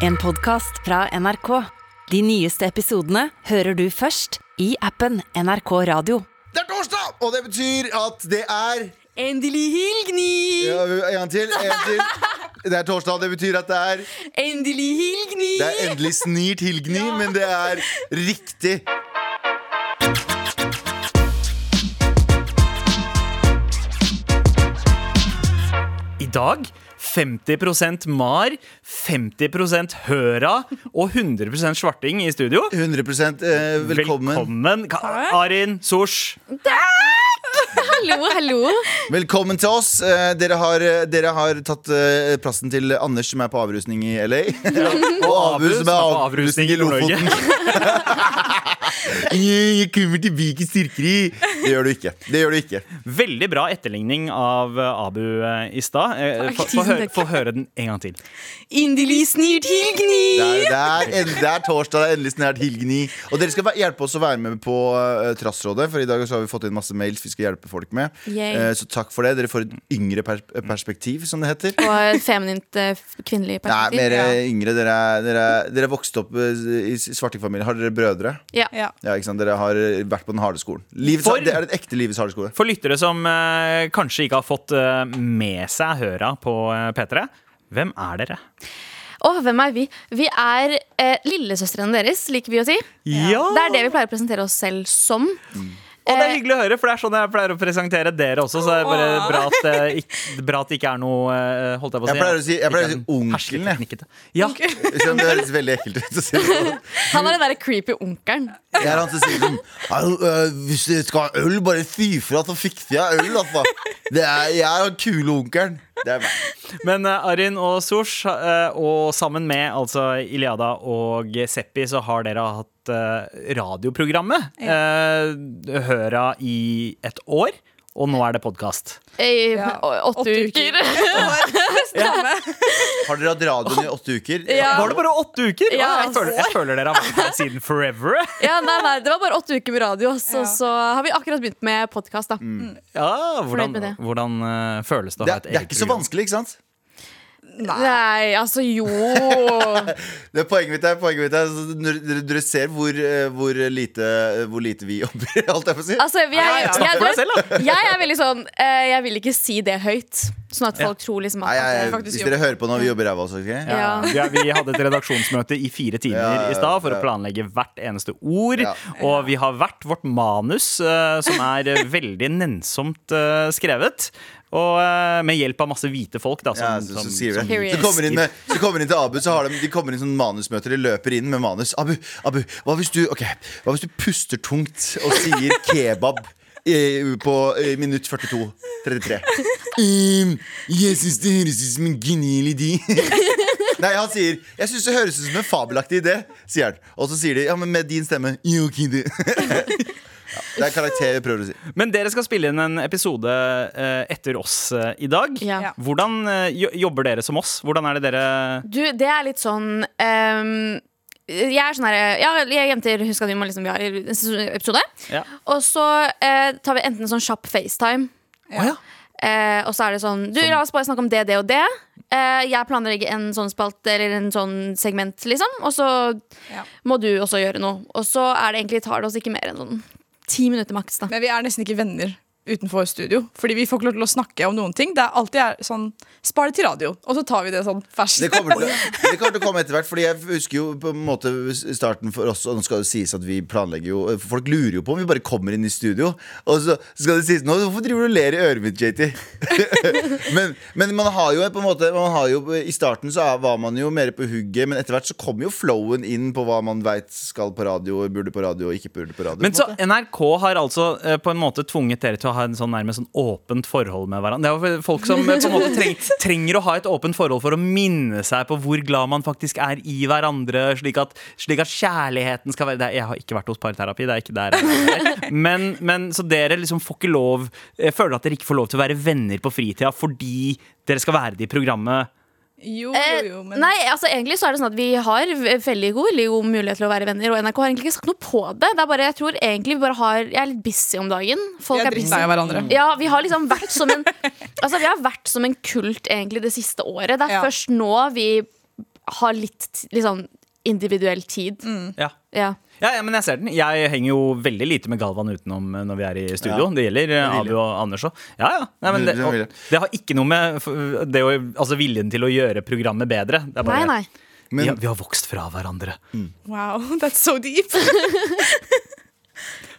En podkast fra NRK. De nyeste episodene hører du først i appen NRK Radio. Det er torsdag, og det betyr at det er Endelig hilgni! ja, En gang til. En gang til. Det er torsdag, og det betyr at det er Endelig hilgni! Det er endelig snirt hilgni, men det er riktig. Dag 50% Mar, 50% Høra og 100% svarting i studio. 100 eh, velkommen. Velkommen, Arin Sosh. Hallo, hallo. Velkommen til oss. Eh, dere, har, dere har tatt eh, plassen til Anders, som er på avrusning i LA. og Abu, som er på avrusning i Lofoten. Jeg kommer tilbake styrkeri. Det gjør du ikke. Det gjør du ikke. Veldig bra etterligning av eh, Abu eh, i stad. Eh, Få få høre, høre den en gang til. Inderlig snir til hilgni. Det er, det, er, det er torsdag, det er endelig snart Hilgni. Og dere skal hjelpe oss å være med på uh, Trassrådet, for i dag så har vi fått inn masse mails vi skal hjelpe folk med. Yay. Eh, så takk for det. Dere får et yngre pers perspektiv, som det heter. Og et feminint eh, kvinnelig Nei, mer Ja. yngre. Dere er, dere, er, dere er vokst opp i svartingfamilien. Har dere brødre? Ja. Ja. Ja, ikke sant? Dere har eh, vært på den harde skolen. Livets, For- Det er et ekte livets harde skole. For lyttere som eh, kanskje ikke har fått eh, med seg Høra på eh, P3, hvem er dere? Åh, hvem er vi? Vi er eh, lillesøstrene deres, liker vi å si. Ja! Det er det vi pleier å presentere oss selv som. Og det er hyggelig å høre, for det er sånn jeg pleier å presentere dere også. Så det er bare bra at, det ikke, bra at det ikke er noe eh, Holdt jeg på å si. Jeg pleier å si- jeg pleier å si onkelen, jeg. Ja. Selv om det høres veldig ekkelt ut. Han er den derre creepy onkelen. Det er han som sier sånn øh, Hvis dere skal ha øl, bare fy fra, så fikser jeg øl, altså. Det er, jeg er den kule onkelen. Det er meg. Men uh, Arin og Sosh, uh, og sammen med altså Iliada og Seppi, så har dere hatt eh, radioprogrammet eh, Høra i et år. Og nå er det podkast. Ja. åtte, uker. uker. Har dere hatt radioen i åtte uker? Ja. Var det bare åtte uker? Ja. jeg, føler, jeg føler dere har vært her siden forever. Ja, nei, nei, det var bare åtte uker med radio, så, Ja. så har vi akkurat begynt med podkast. Ja, hvordan, hvordan eh, føles det å Det, et er- program? det er ikke så vanskelig, ikke sant? Nei, altså jo. Det er poenget mitt er, poenget mitt er så når dere, dere ser hvor, eh, hvor, lite, hvor lite vi jobber, holdt jeg på å si. Altså, jeg, jeg, da. jeg er veldig sånn eh, Jeg vil ikke si det høyt, sånn at folk tror liksom Nei, at jeg, jeg, faktisk hvis jobber. dere hører på nå, vi jobber ræva også, okay? Ja. Ja, vi hadde et redaksjonsmøte i fire timer Ja, ja, i stad for ja. å planlegge hvert eneste ord. Ja. Og vi har hvert vårt manus, eh, som er veldig nennsomt skrevet. Og eh, med hjelp av masse hvite folk, da. Som, Ja, så, så som- sier som-. Så kommer inn, med, så kommer inn til Abu, så har de, de kommer inn sånn manusmøter. De løper inn med manus. Abu, Abu hva, hvis du, okay, hva hvis du puster tungt og sier kebab på minutt 42? 33. Um, jeg syns det høres ut som en genial idé. Nei, han sier 'Jeg syns det høres ut som en fabelaktig idé', sier han. Og så sier de 'Ja, men med din stemme'. You det. ja, det er karakter vi prøver å si. Men dere skal spille inn en episode eh, etter oss eh, i dag. Ja. Hvordan eh, jobber dere som oss? Hvordan er det dere Du, det er litt sånn um, Jeg er sånn herre Ja, jeg jenter, husk at vi må liksom Vi har en episode. Ja. Og så eh, tar vi enten en sånn kjapp FaceTime. Ja. Eh, og så er det sånn Du, la oss bare snakke om det, det og det. Eh, jeg planlegger en sånn spalt eller en sånn segment, liksom. Og så Ja. må du også gjøre noe. Og så er det egentlig tar det oss ikke mer enn sånn ti minutter maks. da Men vi er nesten ikke venner utenfor studio. Fordi vi får ikke lov til å snakke om noen ting. Det er alltid er sånn Spar det til radio, og så tar vi det sånn ferskt. Det kommer, til, det kommer til å komme etter hvert. Fordi jeg husker jo på en måte starten for oss Og nå skal det sies at vi planlegger jo Folk lurer jo på om vi bare kommer inn i studio. Og så skal det sies nå Hvorfor driver du og ler i øret mitt, JT? men, men man har jo på en måte man har jo, I starten så var man jo mer på hugget, men etter hvert så kommer jo flowen inn på hva man veit skal på radio, burde på radio og ikke burde på radio. Men på så måte. NRK har altså eh, på en måte tvunget dere til å ha en sånn nærmest sånn åpent forhold med hverandre. Det er jo folk som eh, på en måte treng, trenger å ha et åpent forhold for å minne seg på hvor glad man faktisk er i hverandre, slik at, slik at kjærligheten skal være er, Jeg har ikke vært hos parterapi, det er ikke der. er. Men, men så dere liksom får ikke lov føler at dere ikke får lov til å være venner på fritida fordi dere skal være det i programmet. Jo, Eh, jo, jo, men Nei, altså egentlig så er det sånn at vi har veldig god, veldig god mulighet til å være venner, og NRK har egentlig ikke sagt noe på det. Det er bare, jeg tror egentlig vi bare har Jeg er litt busy om dagen. Folk vi er er busy. hverandre. Ja, vi har liksom vært som en Altså vi har vært som en kult egentlig det siste året. Det er Ja. først nå vi har litt liksom, individuell tid. Ja. Ja. Ja, ja, men jeg ser den. Jeg henger jo veldig lite med Galvan utenom eh, når vi er i studio. Ja. Det gjelder eh. Abu og Anders òg. Ja, ja. Nei, men det, Det og, det har ikke noe med det å, altså viljen til å gjøre programmet bedre. Det er bare, nei. Men Vi, har, vi har vokst fra hverandre. Wow, that's so deep.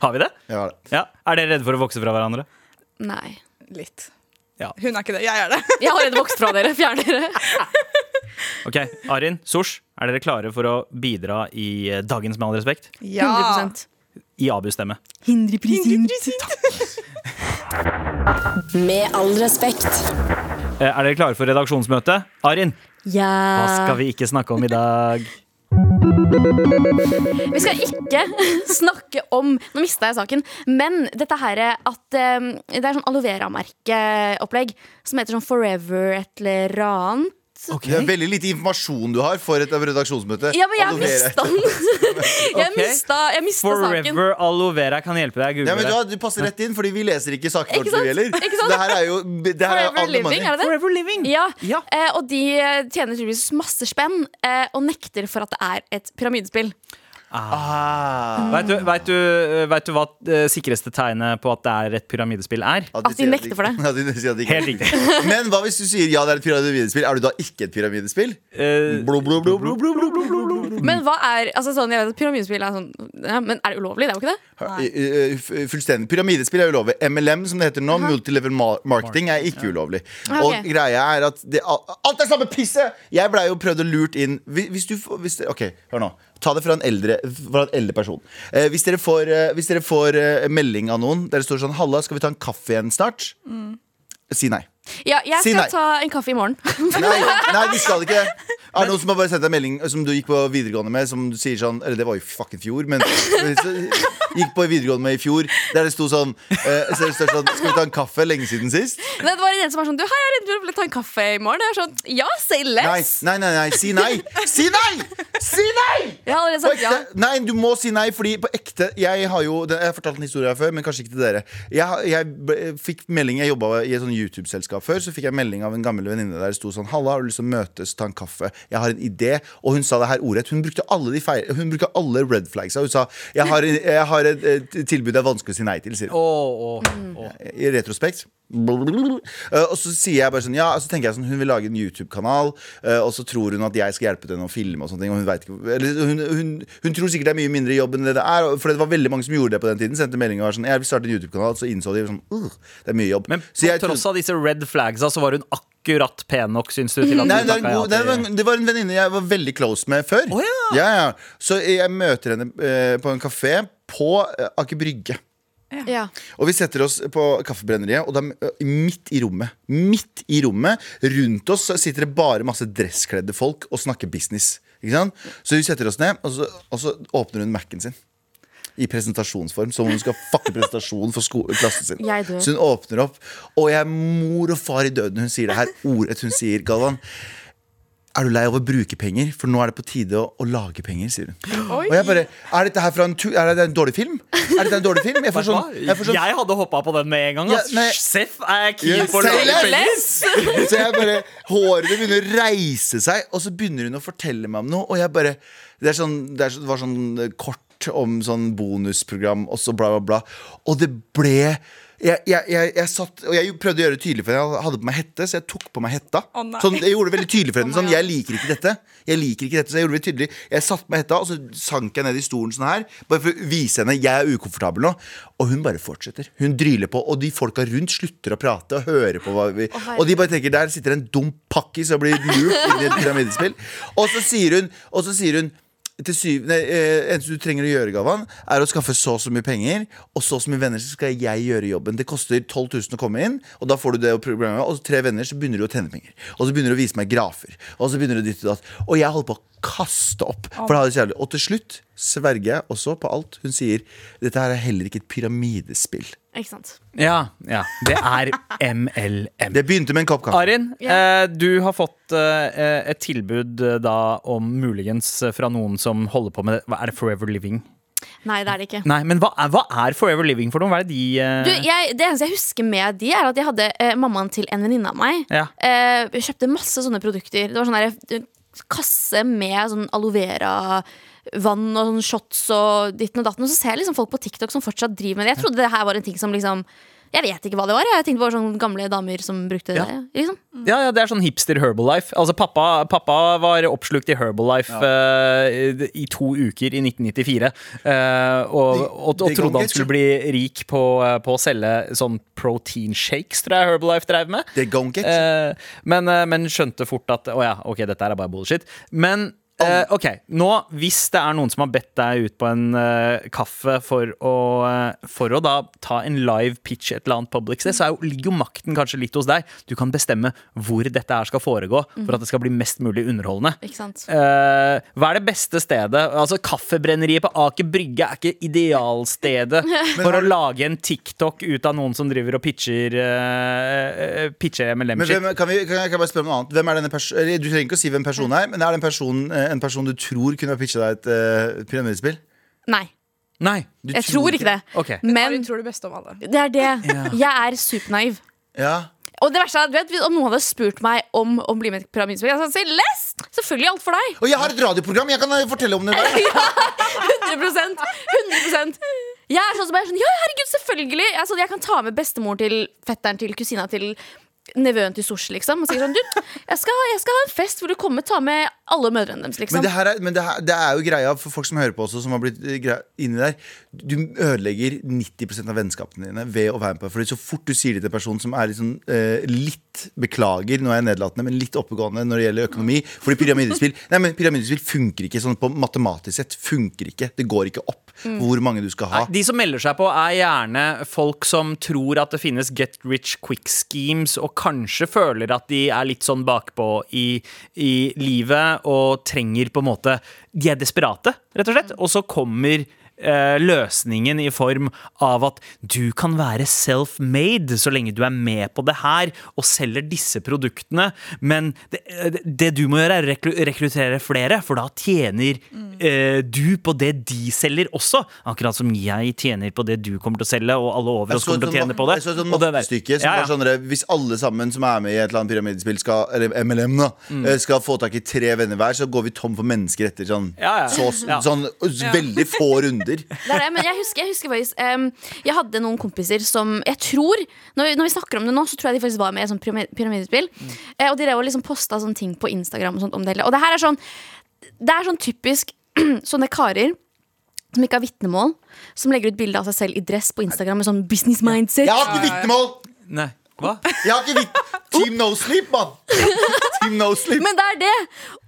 Har vi det? ja, det. Ja. Er dere redde for å vokse fra hverandre? nei. Litt. Ja. Hun er ikke det. Jeg er det. Jeg har allerede vokst fra dere. Fjern dere. Ok, Arin, Sosh, er dere klare for å bidra i eh, dagens Med all respekt? Ja. 100 I Abus stemme. Med all respekt. Eh, Er dere klare for redaksjonsmøte? Arin, Ja. hva skal vi ikke snakke om i dag? Vi skal ikke snakke om Nå mista jeg saken. Men dette her at eh, Det er sånn aloe vera-merkeopplegg som heter sånn Forever et eller annet. Det er veldig lite informasjon du har for et redaksjonsmøte. Ja, men jeg mista den. jeg mista, jeg mista saken. Forever aloe vera kan hjelpe deg. Ja, men du, du passer rett inn, fordi vi leser ikke sakene våre heller. Det her er jo, det her er Forever. Living, er det det? Forever living. Ja, Ja. eh, og de tjener tydeligvis masse spenn eh, og nekter for at det er et pyramidespill. Ah. Vet du, vet du, vet du hva det sikreste tegnet på at det er et pyramidespill er? At At de nekter for det. At de sier at de ikke- Helt riktig. Men hva hvis du sier ja, det er et pyramidespill? Er du da ikke et pyramidespill? Eh. Men hva er altså sånn, jeg vet at Pyramidespill er sånn ja, Men er det ulovlig? Det er jo ikke det? Fullstendig. Pyramidespill er ulovlig. MLM, som det heter nå, multilevel marketing, er ikke ulovlig. Og greia er at det, Alt er samme pisset! Jeg blei jo prøvd å lurt inn Hvis du får hvis det, Ok, hør nå. Ta det fra en eldre, fra en eldre person. Eh, hvis dere får, eh, hvis dere får eh, melding av noen der det står sånn 'Halla, skal vi ta en kaffe igjen snart?' Si nei. Ja, jeg Si skal nei. ta en kaffe i morgen. Nei, nei, vi skal ikke det. Er det noen som har bare sendt deg melding som du gikk på videregående med, som du sier sånn Eller det var jo fucking fjor, men gikk på videregående med i fjor, der det sto sånn, eh, så det står sånn Skal vi ta en kaffe lenge siden sist? Men det var en som var sånn Du, hei, jeg er redd for å ta en kaffe i morgen. Jeg er sånn, ja, say Nei, less. nei, nei, nei, si nei! Si nei! Si nei! Jeg har allerede sagt ja. Nei, du må si nei, fordi på ekte Jeg har jo Jeg har fortalt en historie her før, men kanskje ikke til dere. Jeg, jeg fikk melding Jeg jobba i et sånn YouTube-selskap før. Så fikk jeg melding av en gammel venninne der det sto sånn Halla, har du lyst til å møtes, ta en kaffe? Jeg har en idé. Og hun sa det her ordrett. Hun brukte alle de feil Hun brukte alle red flags. Hun sa jeg har, jeg har et, et tilbud det er vanskelig å si nei til, sier hun. Oh, oh, åh. I retrospekt. Uh, og så sier jeg bare sånn Ja, og så tenker jeg sånn Hun vil lage en YouTube-kanal, uh, og så tror hun at jeg skal hjelpe henne å filme. Og sånne ting Og hun, vet ikke, eller, hun, hun, hun tror sikkert det er mye mindre jobb enn det det er. For det var veldig mange som gjorde det på den tiden. Sendte melding og var sånn Jeg vil starte en YouTube-kanal. Så innså de sånn «Ugh, Det er mye jobb. Men på jeg tross av disse red flagsa, så var hun akkurat pen nok, syns du? Til Nei, det, god, det, var, en- det var en venninne jeg var veldig close med før. Oh, ja. Ja, ja. Så jeg møter henne eh, på en kafé på eh, Aker Brygge. Ja. Og vi setter oss på kaffebrenneriet, og da, er midt i rommet Midt i rommet, rundt oss sitter det bare masse dresskledde folk og snakker business. Ikke sant? Så vi setter oss ned, og så, og så åpner hun Mac-en sin. I presentasjonsform, som om hun skal fucke presentasjonen for klassen sin. Så hun åpner opp, og jeg er mor og far i døden. Hun sier det her ordet Hun sier, Galvan, er du lei av å bruke penger? For nå er det på tide å, å lage penger, sier hun. Oi. Og jeg bare Er dette her fra en, er det en dårlig film? Er dette en dårlig film? Jeg får sånn, jeg får sånn Jeg hadde hoppa på den med en gang. Ja, nei. Seff er keen Ja, på å lage penger. Så jeg bare Håret begynner å reise seg, og så begynner hun å fortelle meg om noe. Og jeg bare Det, er sånn, det, er, så- det var sånn kort om sånn bonusprogram, og så bla, bla, bla. Og det ble jeg, jeg, jeg, jeg satt, og jeg prøvde å gjøre det tydelig for henne. Jeg hadde på meg hette, så jeg tok på meg hetta. Oh, sånn, jeg gjorde det veldig tydelig for henne. Sånn, jeg liker ikke dette. Jeg liker ikke dette, så jeg gjorde det tydelig Jeg satte på meg hetta, og så sank jeg ned i stolen sånn her. Bare for å vise henne jeg er ukomfortabel nå. Og hun bare fortsetter. Hun dryler på, og de folka rundt slutter å prate og høre på hva vi oh, Og de bare tenker der sitter en dum pakkis og blir lurt inn i et pyramidespill. Og så sier hun, og så sier hun til syv, nei, eh, eneste du trenger å gjøre, Gavan, er å skaffe så og så mye penger, og så og så mye venner, så skal jeg gjøre jobben. Det koster 12 000 å komme inn, og da får du det programmet, og så tre venner, så begynner du å tjene penger. Og så begynner du å vise meg grafer, og så begynner du ditt og datt. Og jeg holdt på å kaste opp, for det hadde jævlig. Og til slutt sverger jeg også på alt hun sier. Dette her er heller ikke et pyramidespill. Ikke sant. Ja, ja. Det er MLM. Det begynte med en kopp kaffe. Arin, eh, du har fått eh, et tilbud eh, da om muligens eh, fra noen som holder på med det. Hva Er det Forever Living? Nei, det er det ikke. Nei, men hva er, hva er Forever Living for noe? Hva er det de eh, Du, jeg, det eneste jeg husker med de, er at jeg hadde eh, mammaen til en venninne av meg. Ja. Eh, kjøpte masse sånne produkter. Det var sånn der, eh, kasse med sånn aloe vera vann og sånn shots og ditten og datten. Og så ser jeg liksom folk på TikTok som fortsatt driver med det. Jeg trodde det her var en ting som liksom Jeg vet ikke hva det var. Jeg tenkte bare sånne gamle damer som brukte Ja. det. Liksom. Ja, ja, det er sånn hipster Herbalife. Altså, pappa, pappa var oppslukt i Herbalife uh, i to uker i 1994. Uh, og, de, og, og og trodde han skulle bli rik på, eh, på å selge sånn protein shakes, tror jeg Herbalife drev med. Eh, men, eh, men skjønte fort at Å ja, ok, dette er bare bullshit. Men eh, ok, nå hvis det er noen som har bedt deg ut på en uh, kaffe for å, uh, for å da ta en live pitch et eller annet public sted, så er jo, ligger jo makten kanskje litt hos deg. Du kan bestemme hvor dette her skal foregå for at det skal bli mest mulig underholdende. Ikke sant? Hva er det beste stedet? Altså Kaffebrenneriet på Aker Brygge er ikke idealstedet for å lage en TikTok ut av noen som driver og pitcher uh, Pitcher Men MLM-shit. kan, kan, jeg, bare spørre om noe annet? Hvem er denne Du trenger ikke å si hvem personen er, men er det en person, en person du tror kunne ha pitcha deg et uh, pyramidespill? Nei. Nei. Du Jeg tror ikke det. Okay. Men hun tror det beste om alle. det er det. Jeg er supernaiv. Ja. Og det verste er, at, du vet, Om noen hadde spurt meg om å bli med i et pyramidespill, jeg hadde sagt Les! Selvfølgelig alt for deg. Og jeg har et radioprogram! Jeg kan eh, fortelle om det. ja, 100 100 Jeg er sånn som er sånn, ja herregud, selvfølgelig Jeg, sånn, jeg kan ta med bestemor til fetteren til kusina til nevøen til Sosh, liksom. Og sier sånn, du, jeg skal, jeg skal ha en fest hvor du kommer ta med alle mødrene deres, liksom. Men, det, her er, men det, her, det er jo greia for folk som hører på også, som har blitt eh, inni der. Du ødelegger 90% av vennskapene dine ved å være med på det. Fordi så fort du sier det til en person som er sånn eh, litt Beklager, nå er jeg nedlatende, men litt oppegående når det gjelder økonomi. Fordi pyramidespill Nei, men pyramidespill funker ikke sånn på matematisk sett. Funker ikke. Det går ikke opp hvor mange du skal ha. Nei, de som melder seg på, er gjerne folk som tror at det finnes get rich quick schemes, og kanskje føler at de er litt sånn bakpå i, i livet og trenger på en måte De er desperate, rett og slett. Og så kommer eh, løsningen i form av at du kan være self-made så lenge du er med på det her og selger disse produktene. Men det, det du må gjøre, er å rekruttere flere, for da tjener eh, du på det de selger også. Akkurat som jeg tjener på det du kommer til å selge, og alle over oss kommer til å tjene sånn- på det. jeg så et mattestykke som Ja, ja. var sånn Hvis alle sammen som er med i et eller annet pyramidespill, skal, eller MLM, da, Mm. eh, skal få tak i tre venner hver, så går vi tom for mennesker etter sånn, Ja, ja. så, Ja. sånn veldig få runder. Det er det, men jeg husker, jeg husker faktisk um, Jeg hadde noen kompiser som Jeg tror når vi, når vi snakker om det nå, så tror jeg de faktisk var med i et sånt pyramidespill. Mm. Uh, og de drev og liksom posta sånne ting på Instagram og sånt om det hele. Og det her er sånn Det er sånn typisk sånne karer som ikke har vitnemål, som legger ut bilde av seg selv i dress på Instagram med sånn business mindset. Jeg har ikke vitnemål! Nei. Hva? Jeg har ikke vitt Team No Sleep, mann! Team No Sleep. Men det er det!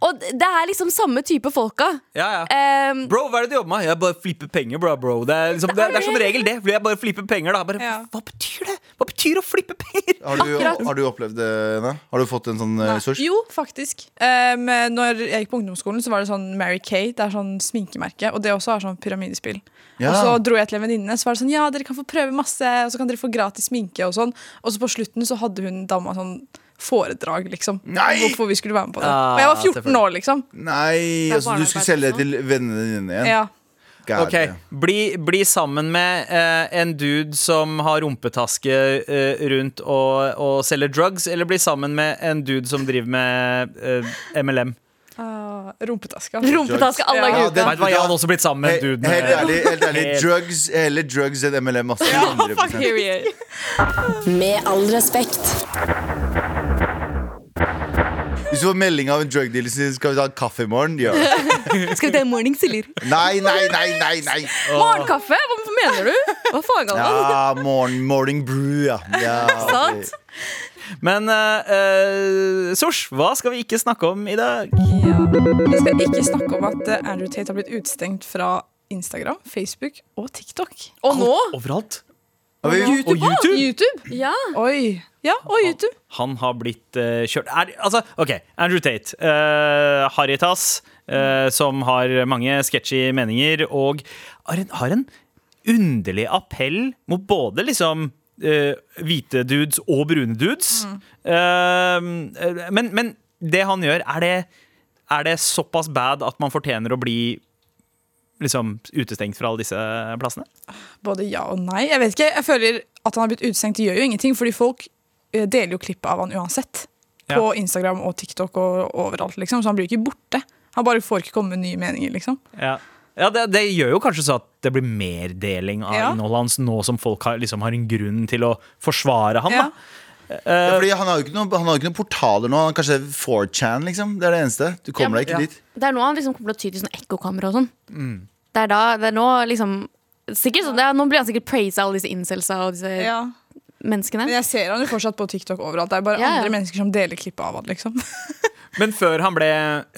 Og det er liksom samme type folka. Ja, ja. Um, Bro, hva er det du jobber med? Jeg bare flipper penger, bro. bro. Det, er liksom, det, er, det er som regel det. Fordi jeg bare flipper penger. Da. Bare, Ja. Hva betyr det? Hva betyr å flippe penger? Har du, har du opplevd det, Anna? Har du fått en sånn uh, sors? Jo, faktisk. Um, når jeg gikk på ungdomsskolen, så var det sånn Mary Kay. Det er sånn sminkemerke. Og det også har sånn pyramidespill. Ja. Og så dro jeg til en venninne, så var det sånn Ja, dere kan få prøve masse, og så kan dere få gratis sminke og sånn. Og så på slutten så hadde hun dama sånn foredrag, liksom. Nei! Hvorfor vi skulle være med på det. Ah, og jeg var 14 år, liksom. Nei, altså du skulle selge det til vennene dine igjen? Ja. God Ok, bli, bli sammen med eh, en dude som har rumpetaske eh, rundt og, og selger drugs, eller bli sammen med en dude som driver med eh, MLM. Ah, rumpetaske. Rumpetaske alle Ja, i. Vet hva, Jeg hadde også blitt sammen med en dude med Helt ærlig, helt ærlig drugs, heller drugs enn MLM. Altså, 100%. Period. Med all respekt. Hvis du får melding av en drug dealer som sier, skal vi ta en kaffe i morgen, gjør det. Skal vi ta en mornings, eller? Nei, nei, nei, nei, nei. Morgenkaffe? Hva mener du? Hva faen, Galvan? Ja, morning, morning brew, ja. ja. Sant? Men uh, Sosh, hva skal vi ikke snakke om i dag? Ja. Vi skal ikke snakke om at eh, Andrew Tate har blitt utstengt fra Instagram, Facebook og TikTok. Og nå? Overalt. Har YouTube, Og YouTube. YouTube? Ja. Oi. Ja, og YouTube. Han har blitt uh, kjørt er, Altså, OK. Andrew Tate. Uh, Haritas, uh, som har mange sketchy meninger, og har en, har en underlig appell mot både liksom eh, hvite dudes og brune dudes. Eh, men, men det han gjør, er det, er det såpass bad at man fortjener å bli liksom utestengt fra alle disse plassene? Både ja og nei. Jeg vet ikke, jeg føler at han har blitt utestengt. Det gjør jo ingenting, fordi folk eh, deler jo klipp av han uansett. på Instagram og TikTok og overalt, liksom. Så han blir jo ikke borte. Han bare får ikke komme med nye meninger, liksom. Ja, ja det, det gjør jo kanskje så at det blir mer deling av Ja. innholdet hans nå som folk har, liksom, har en grunn til å forsvare han. Ja. Da. Ja, fordi han har jo ikke noen, han har ikke noen portaler nå. Han kanskje 4chan, liksom. Det er det eneste. Du kommer deg ikke Ja. dit. Det er nå han liksom kommer til å ty til sånn ekkokamera og sånn. Mm. Det er da, det er nå liksom Sikkert sånn, det er, Nå blir han sikkert praisa alle disse incelsa og disse Ja. menneskene. Men jeg ser han jo fortsatt på TikTok overalt. Det er bare Ja, ja. andre mennesker som deler klipp av han, liksom. Men før han ble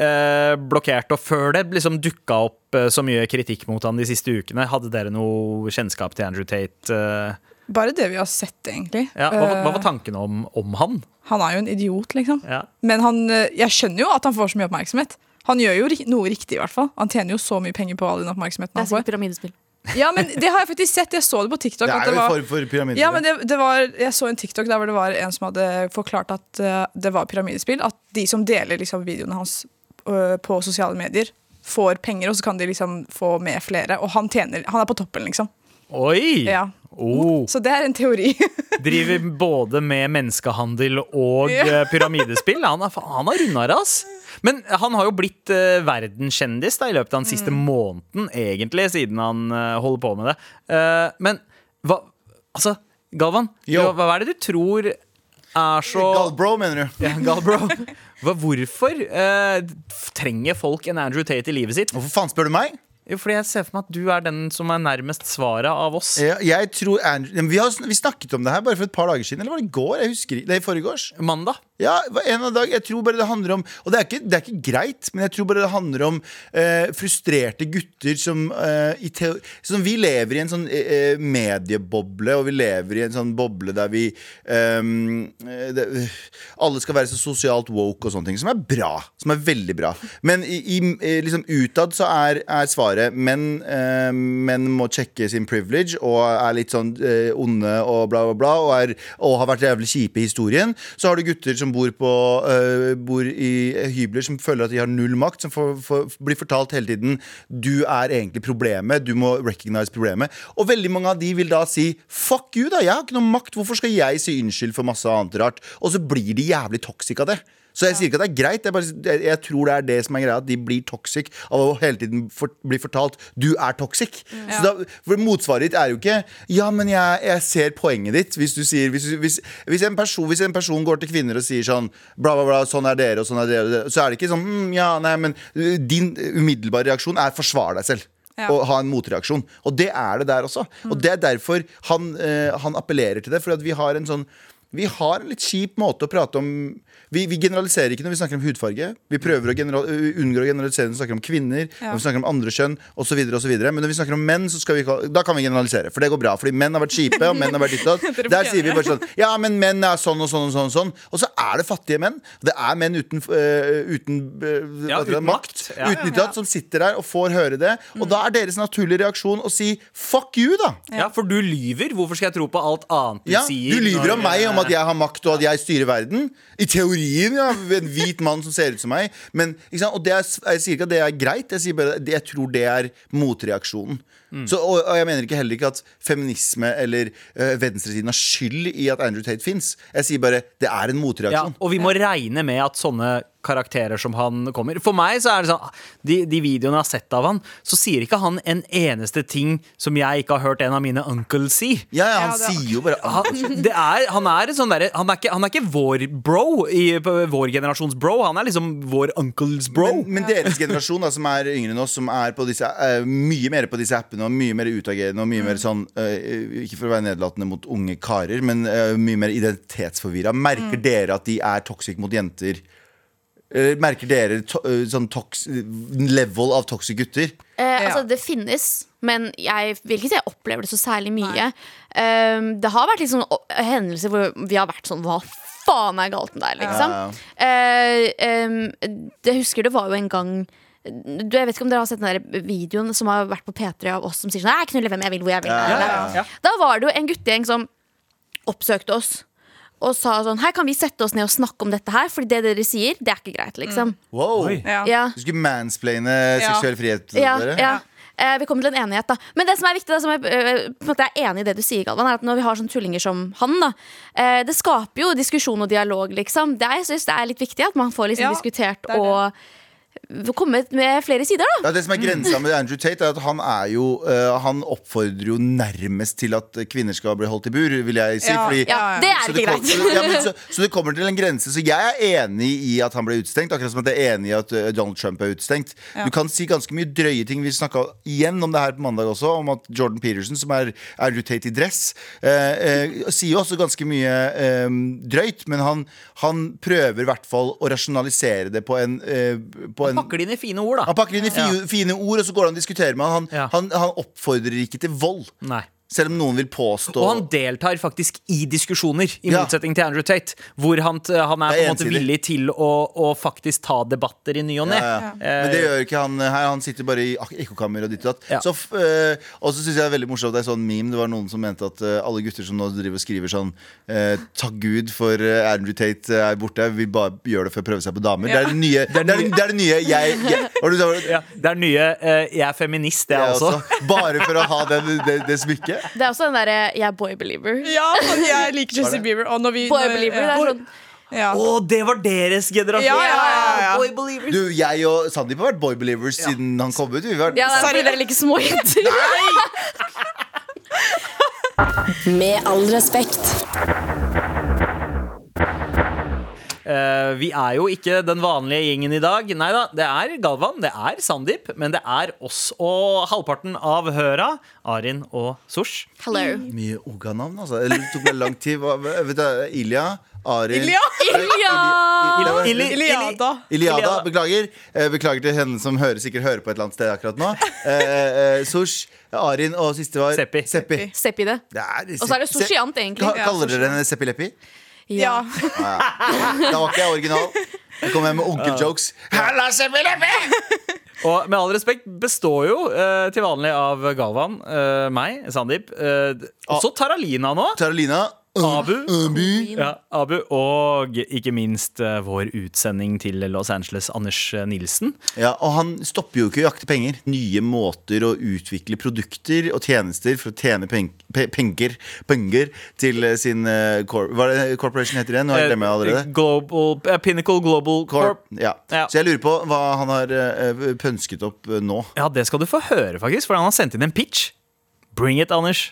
eh, blokkert, og før det liksom dukka opp eh, så mye kritikk mot han de siste ukene, hadde dere noe kjennskap til Andrew Tate? eh? Bare det vi har sett, egentlig. ja, hva, hva var Eh, tankene om, om han? han er jo en idiot, liksom. Ja. Men han, eh, jeg skjønner jo at han får så mye oppmerksomhet. Han gjør jo noe riktig, i hvert fall. Han tjener jo så mye penger på all den oppmerksomheten Det er sikkert pyramidespill. Ja, men det har jeg faktisk sett. Jeg så det på TikTok. Det er jo var, for pyramidespill ja, men det, det var, jeg så en TikTok der hvor det var en som hadde forklart at eh, det var pyramidespill. At de som deler liksom, videoene hans på sosiale medier, får penger, og så kan de liksom få med flere. Og han tjener, han er på toppen, liksom. Oi! Ja. Oh, Så det er en teori. driver både med menneskehandel og Ja. eh, pyramidespill. Han, er, han har runda det, ass. Men han har jo blitt uh, verdenskjendis da, i løpet av den siste måneden, egentlig, siden han uh, holder på med det. Uh, men hva Altså, Galvan, hva, hva er det du tror er så Galbro, mener du? Ja, Galbro. Hva, hvorfor eh, trenger folk en Andrew Tate i livet sitt? Hvorfor faen spør du meg? Jo, fordi jeg ser for meg at du er den som er nærmest svaret av oss. Ja, jeg tror Andrew, vi, har, vi snakket om det her bare for et par dager siden. Eller var det i går? Jeg husker ikke. Det er i forrige års. Mandag. Ja, en av dag, jeg tror bare det handler om Og det er ikke, det er ikke greit, men jeg tror bare det handler om eh, frustrerte gutter som eh, i teo Som vi lever i en sånn eh, eh, medieboble, og vi lever i en sånn boble der vi ehm, eh, det, Alle skal være så sosialt woke og sånne ting, som er bra. Som er veldig bra. Men i, i, eh, liksom utad så er, er svaret menn, eh, menn må sjekke sin privilege og er litt sånn eh, onde og bla, bla, bla, og, er, og har vært jævlig kjipe i historien. Så har du gutter som bor, på, eh, bor i hybler som føler at de har null makt, som får, får, blir fortalt hele tiden du er egentlig problemet, du må recognize problemet. Og veldig mange av de vil da si fuck you, da, jeg har ikke noe makt, hvorfor skal jeg si unnskyld for masse annet rart? Og så blir de jævlig toxic av det. Så jeg sier ikke at det er greit, jeg, bare, jeg, tror det er det som er greia. At de blir toxic av å hele tiden for, bli fortalt du er toxic. Så da, for Motsvaret ditt er jo ikke ja, men jeg, jeg ser poenget ditt. Hvis sier hvis, hvis, hvis, en person, hvis en person går til kvinner og sier sånn bla, bla, bla, sånn er dere og sånn er dere, så er det ikke sånn mm, ja, nei, men din umiddelbare reaksjon er forsvar deg selv. Ja. Og ha en motreaksjon. Og det er det der også. Og det er derfor han, uh, han appellerer til det. For at vi har en sånn vi har en litt kjip måte å prate om vi, vi generaliserer ikke når vi snakker om hudfarge. Vi prøver å general, unngår å generalisere når vi snakker om kvinner, Ja. når vi snakker om andre kjønn osv. Men når vi snakker om menn, så skal vi, da kan vi generalisere. For det går bra. Fordi menn har vært kjipe, og menn har vært ditt og Der sier vi bare sånn Ja, men menn er sånn og sånn og sånn. Og sånn Og så er det fattige menn. Det er menn uten, uh, uten, uh, Ja, uten makt. Ja. Uten idrett, som sitter der og får høre det. Og da er deres naturlige reaksjon å si fuck you, da. Ja, for du lyver. Hvorfor skal jeg tro på alt annet du Ja, sier? du lyver om meg om at jeg har makt og at jeg styrer verden. I teorien, ja. En hvit mann som ser ut som meg. Men, ikke sant? Og det er, jeg sier ikke at det er greit, jeg sier bare jeg tror det er motreaksjonen. Så, og, og jeg mener ikke heller ikke at feminisme eller uh, venstresiden har skyld i at Andrew Tate fins. Jeg sier bare det er en motreaksjon. Ja, og vi må regne med at sånne karakterer som han kommer For meg så er det sånn De, de videoene jeg har sett av han, så sier ikke han en eneste ting som jeg ikke har hørt en av mine uncles si. Ja, ja, han Ja, det er- sier jo bare Han, det er, han er sånn derre han, er ikke- han er ikke vår bro, i, vår generasjons bro. Han er liksom vår uncles bro. Men, men deres generasjon, da, som er yngre enn oss, som er på disse, uh, mye mer på disse appene og mye mer utagerende og mye mer sånn uh, Ikke for å være nedlatende mot unge karer, men uh, mye mer identitetsforvirra. Merker dere at de er toxic mot jenter? Eller merker dere to, eh, sånn tox, level av toxic gutter? Eh, altså, det finnes, men jeg vil ikke si jeg opplever det så særlig mye. Um, det har vært sånn hendelser hvor vi har vært sånn Hva faen er galt med deg, liksom? Ja. Uh, um, jeg husker det var jo en gang du, jeg vet ikke om dere har sett den der videoen som har vært på P3 av oss som sier sånn Jeg knuller hvem jeg vil, hvor jeg vil. Ja, ja. Da var det jo en guttegjeng som oppsøkte oss. Og sa sånn Her kan vi sette oss ned og snakke om dette her, Fordi det dere sier, det er ikke greit, liksom. Wow! Ja. Ja. Du skulle mansplaine seksuell frihet? Ja, dere? ja. Eh, vi kommer til en enighet, da. Men det som er viktig, da, som jeg, eh, på en måte er enig i det du sier, Galvan, er at når vi har sånne tullinger som han, da eh, Det skaper jo diskusjon og dialog, liksom. Det er, jeg synes det er litt viktig at man får liksom Ja, diskutert det det. og kommet med flere sider, da. Ja, det som er grensa med Andrew Tate, er at han er jo uh, Han oppfordrer jo nærmest til at kvinner skal bli holdt i bur, vil jeg si. Ja, fordi, Ja, ja. det er ikke greit. så- ja, så, så det kommer til en grense. Så jeg er enig i at han ble utestengt, akkurat som at jeg er enig i at eh, Donald Trump er utestengt. Du kan si ganske mye drøye ting. Vi snakka igjen om det her på mandag også, om at Jordan Peterson, som er Andrew Tate i dress, uh, uh, sier jo også ganske mye drøyt, men han, han prøver i hvert fall å rasjonalisere det på en, eh, på en Pakker det inn i fine ord, da. han pakker det inn i fine, fine ord, og så går han og diskuterer diskutere med han. Ja. Han, han oppfordrer ikke til vold. Nei. Selv om noen vil påstå Og han deltar faktisk i diskusjoner, i Ja. motsetning til Andrew Tate. Hvor han, han er er på en måte villig til å, å faktisk ta debatter i ny og ne. ja, ja. Men det gjør ikke han her. Han sitter bare i ekkokammer og ditt og datt. Ja. Så eh, Og så syns jeg det er veldig morsomt Det er sånn meme. Det var noen som mente at øh, alle gutter som nå driver og skriver sånn øh, Takk Gud for eh, Andrew Tate er borte. Vi bare gjør det for å prøve seg på damer. Det er det nye. Det er det, det, er det nye jeg, jeg det du det er nye eh, Jeg er feminist, det Jeg er også. også. Bare for å ha den, det, det smykket. Det er også den derre jeg er boy believer. Ja, jeg liker Justin Bieber. Og når vi, Boy når- believer, det er sånn ja. Å, det var deres generasjon! Ja, ja, ja, ja. Boy believers. Du, jeg og Sandeep har vært boy believers siden han kom ut. Vi har vært, Ja, det er fordi dere liker små jenter. Med all respekt. Eh, vi er jo ikke den vanlige gjengen i dag. Nei da, det er Galvan, det er Sandeep, men det er oss og halvparten av Høra, Arin og Sosh. Hello. Mye Oga-navn, altså. Det tok meg lang tid. Hva, vet du, Ilja, Arin Ilja! Ilja! Ili- Ili- Iliada. Iliada, beklager. Eh, beklager til henne som hører, sikkert hører på et eller annet sted akkurat nå. Eh, eh, Sosh, Arin og siste var Seppi. Seppi. Seppi det. Det Og så er det soshiant, egentlig. Ka- Kaller dere henne Seppi Leppi? Ja. Da var ikke jeg original. Jeg kom hjem med onkeljokes. Og med all respekt består jo eh, til vanlig av Galvan, eh, meg, Sandeep, eh, også Taralina nå. Taralina. Abu. Abu. Ja, Abu og ikke minst eh, vår utsending til Los Angeles, Anders eh, Nilsen. Ja, og han stopper jo ikke å jakte penger. Nye måter å utvikle produkter og tjenester for å tjene peng pe penger, penger til eh, sin eh, cor Hva er det corporation heter igjen? Nå har jeg glemt det allerede. Eh, Global, eh, Pinnacle Global Corp. Corp. Ja. Ja. Så jeg lurer på hva han har eh, pønsket opp eh, nå. Ja, det skal du få høre, faktisk, for han har sendt inn en pitch. Bring it, Anders.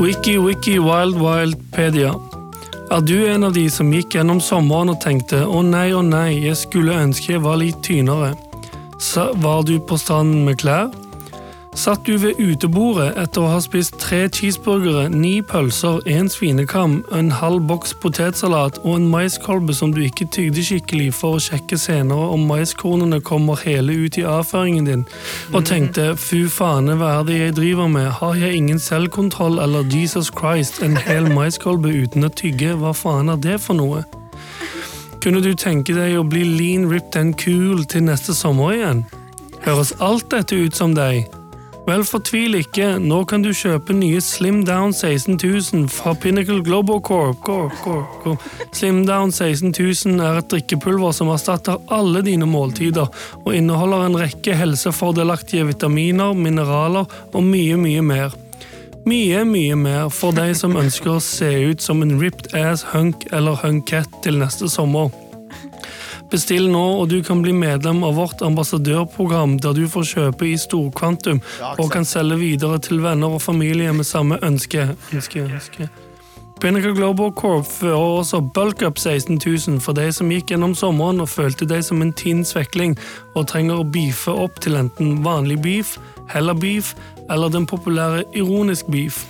Wiki Wiki Wild Wildpedia. Er du en av de som gikk gjennom sommeren og tenkte 'å nei, å nei, jeg skulle ønske jeg var litt tynnere'? Så var du på stranden med klær? Satt du ved utebordet etter å ha spist tre cheeseburgere, ni pølser, en svinekam, en halv boks potetsalat og en maiskolbe som du ikke tygde skikkelig for å sjekke senere om maiskornene kommer hele ut i avføringen din, og tenkte 'fy faene, hva er det jeg driver med, har jeg ingen selvkontroll eller Jesus Christ, en hel maiskolbe uten å tygge, hva faen er det for noe'? Kunne du tenke deg å bli lean, ripped and cool til neste sommer igjen? Høres alt dette ut som deg? Vel, fortvil ikke, nå kan du kjøpe nye Slim Down 16000 fra Pinnacle Global Corp. Corp, Corp, Corp. Slim Down 16000 er et drikkepulver som erstatter alle dine måltider, og inneholder en rekke helsefordelaktige vitaminer, mineraler og mye, mye mer. Mye, mye mer for deg som ønsker å se ut som en ripped ass hunk eller hunkette til neste sommer. Bestill nå, og du kan bli medlem av vårt ambassadørprogram, der du får kjøpe i storkvantum og kan selge videre til venner og familie med samme ønske. ønske, ønske. Pinnacle Global Corp fører også Bulk Up 16 000 for de som gikk gjennom sommeren og følte deg som en tinn svekling og trenger å beefe opp til enten vanlig beef, heller beef eller den populære ironisk beef.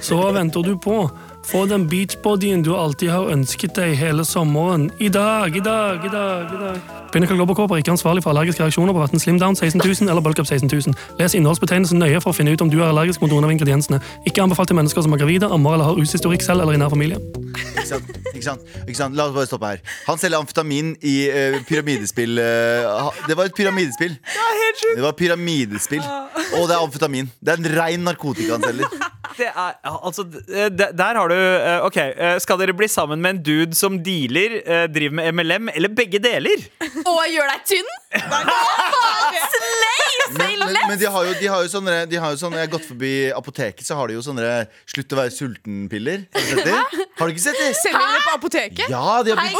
Så hva venter du på? Få den beachbodyen du alltid har ønsket deg hele sommeren. I dag, i dag, i dag. i dag. Pinnacle Global Corp er ikke ansvarlig for allergiske reaksjoner på verken Slimdown 16000 eller Bulkup 16000. Les innholdsbetegnelsen nøye for å finne ut om du er allergisk mot noen av ingrediensene. Ikke anbefalt til mennesker som er gravide, ammer eller har rushistorikk selv eller i nær familie. Ikke sant? Ikke sant? Ikke sant? La oss bare stoppe her. Han selger amfetamin i eh, pyramidespill. eh, det var et pyramidespill. Det var pyramidespill Og det er amfetamin. Det er en rein narkotika han selger. det er Altså, d- d- der har du eh, OK, eh, skal dere bli sammen med en dude som dealer, eh, driver med MLM, eller begge deler? Og gjør deg tynn? Slay! Men, less! men de har jo, de har jo sånne, de har jo sånne Jeg har gått forbi apoteket, så har de jo sånne slutt å være sulten-piller. Har du sett de? Har du ikke sett det? Selger på apoteket? Ja, de har blitt!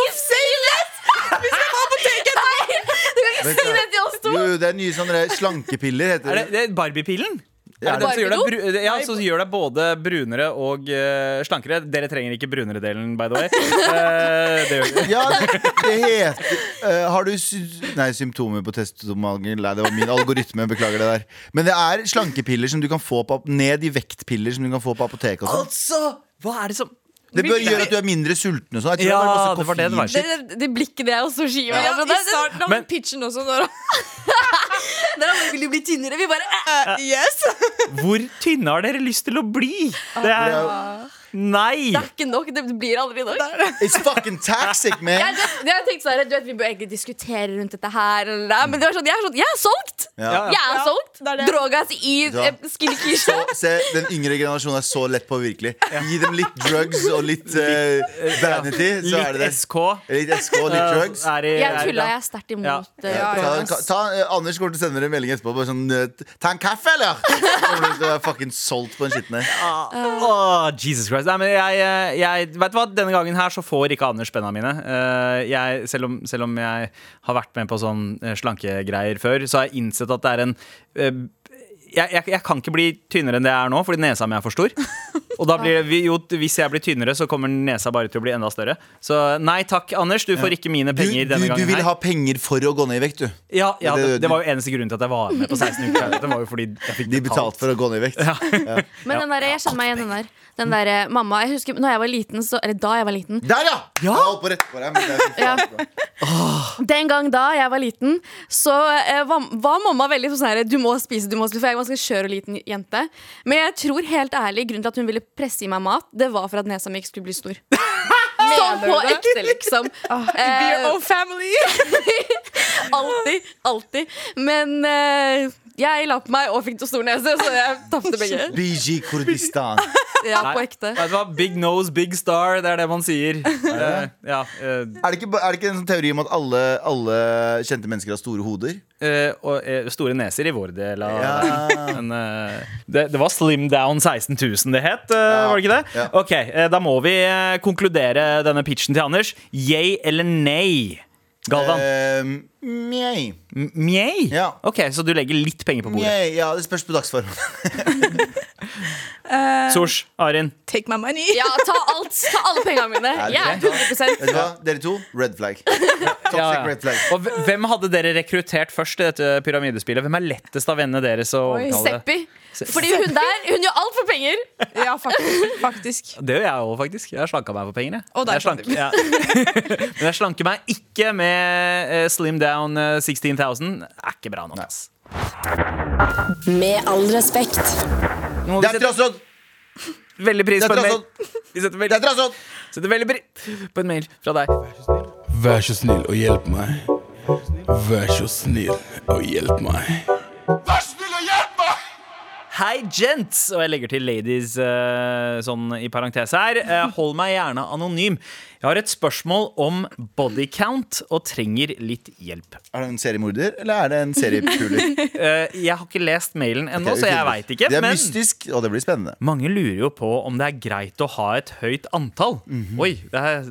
Vi skal på apoteket! Nei, du kan ikke Vet si det til oss to. Jo, det er nye sånne slankepiller, Er heter det, det. det er Barbie-pillen? Ja, Er det den gjør deg, bru ja, så gjør deg både brunere og uh, slankere. Dere trenger ikke brunere-delen, by the way. Uh, det gjør Ja, det, det heter uh, Har du sy Nei, symptomer på testosterongmangel? Nei, det var min algoritme. Beklager det der. Men det er slankepiller som du kan få på ned i vektpiller som du kan få på apoteket. Altså! Hva er det som det bør gjøre at du er mindre sulten. Og sånn. Jeg tror Ja, det, det var det det. Det, det blikket det er også skiver. Ja, Ja, I starten av Men- pitchen også. Når, Dere vil jo bli tynnere. Vi bare uh, yes Hvor tynne har dere lyst til å bli? Det er Nei! Det er ikke nok. Det blir aldri nok. It's fucking toxic, Jeg, man! det, det jeg tenkte sånn, du vet, Vi bør egentlig diskutere rundt dette her. Eller, det, men det var sånn, jeg er sånn, jeg er solgt! Ja. Jeg er Ja, solgt. det er det. Drogas i Ja. eh, se, Den yngre generasjonen er så lett på virkelig. Gi dem litt drugs og litt uh, vanity, så er det Litt det. SK. Litt SK litt drugs. Er i, Jeg tulla, jeg er sterkt imot Ja. Ja, Ta, ta, ta, Anders kommer til å sende dere en melding etterpå. Bare sånn, Ta en kaffe, eller? Kommer du til å være fucking solgt på den skitten Uh, oh, Jesus Christ. Nei, men jeg, eh, jeg Vet du hva, denne gangen her så får ikke Anders penna mine. Eh, jeg, selv, om, selv om jeg har vært med på sånn eh, slankegreier før, så har jeg innsett at det er en jeg, jeg, jeg kan ikke bli tynnere enn det jeg er nå, fordi nesa mi er for stor. Og da blir det, jo, hvis jeg blir tynnere, så kommer nesa bare til å bli enda større. Så nei takk, Anders. Du får ikke mine penger du, denne du gangen. vil her. ha penger for å gå ned i vekt, du. Ja, ja Det- det, det var jo eneste grunnen til at jeg var med på 16 uker. Det var jo fordi jeg fikk betalt. De betalte for å gå ned i vekt. Men den der, jeg kjenner meg igjen den der. Den der eh, mamma, jeg husker når jeg var liten, så, eller da jeg var liten Der, ja! Jeg holdt på rett på deg. men det er så Ja. Den gang da jeg var liten, så eh, var, var mamma veldig sånn her Du må spise, du må spise. For jeg er en ganske skjør og liten jente. Men jeg tror helt ærlig grunnen til at hun ville presse i meg mat, det var for at nesa mi ikke skulle bli stor. Sånn på ekte, liksom. Be your Eh, own family alltid. Alltid. Men eh, jeg la på meg og fikk til stor nese, så jeg tapte begge. BG Kurdistan. Ja, Nei, på ekte. Vet du hva? Big nose, big star. Det er det man sier. Eh, ja, eh, Er det ikke, er det ikke en sånn teori om at alle, alle kjente mennesker har store hoder? eh, og eh, store neser i vår del av Ja. Men, eh, det, det var Slim Down 16 000 det het, eh, var det ikke det? Ja. Ok, eh, Da må vi eh, konkludere denne pitchen til Anders. Yay eller nei? Galvan? Eh, mjei. Ja. Ok, Så du legger litt penger på bordet. Mjei. Ja, det spørs på dagsform. Sosh, Arin. Take my money Ja, ta alt. Ta alle pengene mine. Jeg er 100 Vet du hva? Dere to, red flag. Toxic Ja, ja. red flag. Og hvem hadde dere rekruttert først i dette pyramidespillet? Hvem er lettest av vennene deres å Oi. Seppi. Fordi hun der hun gjør alt for penger. Ja, faktisk, faktisk. Det gjør jeg òg, faktisk. Jeg har slanka meg for penger. Jeg. Og der jeg slanker, ja. Men jeg slanker meg ikke med eh, Slim Down eh, 16 000. Er ikke bra nok, ass. Med all respekt. Nå Det er trassråd! veldig pris er på en mail. Vi setter Det er trassråd! setter veldig pris på en mail fra deg. Vær så snill og hjelp meg. Vær så snill og hjelp meg. Hei, gents! Og jeg legger til ladies eh, sånn i parentes her. Eh, hold meg gjerne anonym. Jeg har et spørsmål om body count og trenger litt hjelp. Er det en seriemorder, eller er det en seriepuler? Eh, jeg har ikke lest mailen ennå, så jeg veit ikke. Det er mystisk, og det blir spennende. mange lurer jo på om det er greit å ha et høyt antall. Mhm. Oi, det er,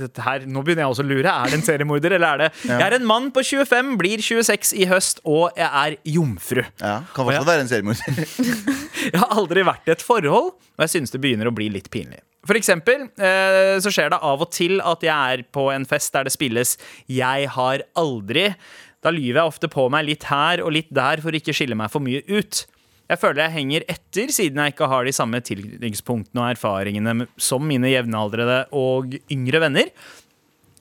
det er, her, nå begynner jeg også å lure. Er det en seriemorder, eller er det Jeg er en mann på 25, blir 26 i høst, og jeg er jomfru. Ja, Kan fortsatt være en seriemorder. Jeg har aldri vært i et forhold, og jeg synes det begynner å bli litt pinlig. For eksempel eh, så skjer det av og til at jeg er på en fest der det spilles 'Jeg har aldri'. Da lyver jeg ofte på meg litt her og litt der for å ikke skille meg for mye ut. Jeg føler jeg henger etter siden jeg ikke har de samme tilknytningspunktene og erfaringene som mine jevnaldrende og yngre venner.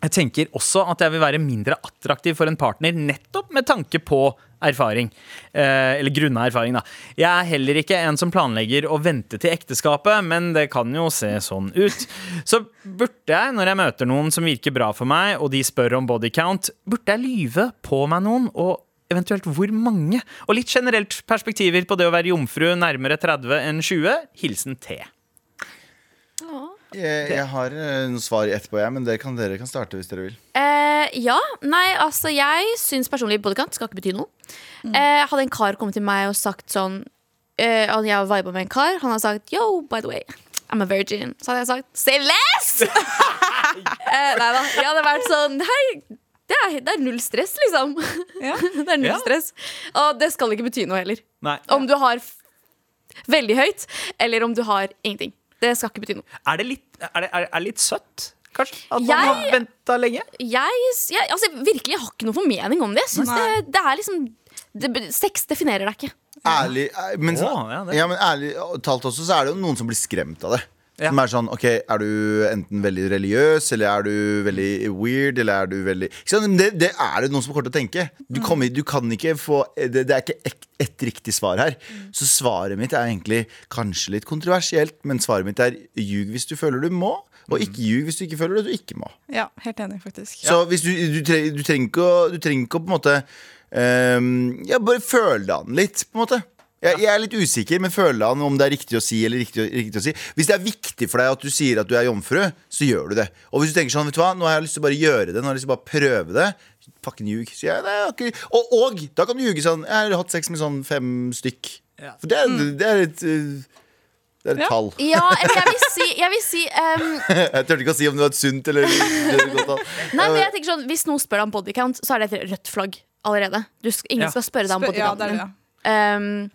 Jeg tenker også at jeg vil være mindre attraktiv for en partner nettopp med tanke på erfaring. Eh, eller grunna erfaring, da. Jeg er heller ikke en som planlegger å vente til ekteskapet, men det kan jo se sånn ut. Så burde jeg, når jeg møter noen som virker bra for meg, og de spør om body count, burde jeg lyve på meg noen og eventuelt hvor mange? Og litt generelt perspektiver på det å være jomfru nærmere 30 enn 20. Hilsen T. Jeg, jeg har eh, noen svar etterpå, jeg, men dere kan, dere kan starte hvis dere vil. Eh, ja. Nei, altså, jeg syns personlig bodycount skal ikke bety noe. Eh, hadde en kar kommet til meg og sagt sånn eh, Jeg har viba med en kar, han hadde sagt yo, by the way, I'm a virgin. Så hadde jeg sagt say less! eh, nei da. Jeg hadde vært sånn Hei, det er, det er null stress, liksom. Ja. det er null Ja. stress. Og det skal ikke bety noe heller. Nei. Om du har f veldig høyt, eller om du har ingenting. Det skal ikke bety noe. Er det litt, er det, er, er det litt søtt, kanskje? At man Jeg- har venta lenge? Jeg, jeg, altså, virkelig, jeg har ikke noen formening om det. Jeg det, det er liksom det, Sex definerer deg ikke. Ærlig, eh, men, så, oh, ja, ja, men ærlig talt også, så er det jo noen som blir skremt av det. Ja. Som er sånn, ok, er du enten veldig religiøs, eller er du veldig weird, eller er du veldig? Det, det er det noen som kommer til å tenke. Du, kommer, du kan ikke få Det, det er ikke ett et riktig svar her. Så svaret mitt er egentlig kanskje litt kontroversielt, men svaret mitt er ljug hvis du føler du må, og ikke ljug hvis du ikke føler at du ikke må. Ja, helt enig, faktisk. Så hvis du, du, tre, du, trenger ikke å, du trenger ikke å på en måte um, Ja, bare føle deg an litt, på en måte. Jeg, jeg er litt usikker, men føler han om det er riktig å si eller riktig, riktig å si. Hvis det er viktig for deg at du sier at du er jomfru, så gjør du det. Og hvis du tenker sånn, vet du hva, nå har jeg lyst til å bare gjøre det, nå har jeg lyst til å bare prøve det, fucking ljug. Ikke, og, og da kan du ljuge sånn Jeg har hatt sex med sånn fem stykk. Ja. For det er, det er et det er et Ja. tall. Ja, eller jeg vil si, jeg vil si um, Jeg turte ikke å si om det var et sunt eller et godt tall. Nei, men jeg tenker sånn Hvis noen spør deg om bodycount, så er det et rødt flagg allerede. Du, ingen Ja. skal spørre deg om Spør- ja, det er det, det. Ehm,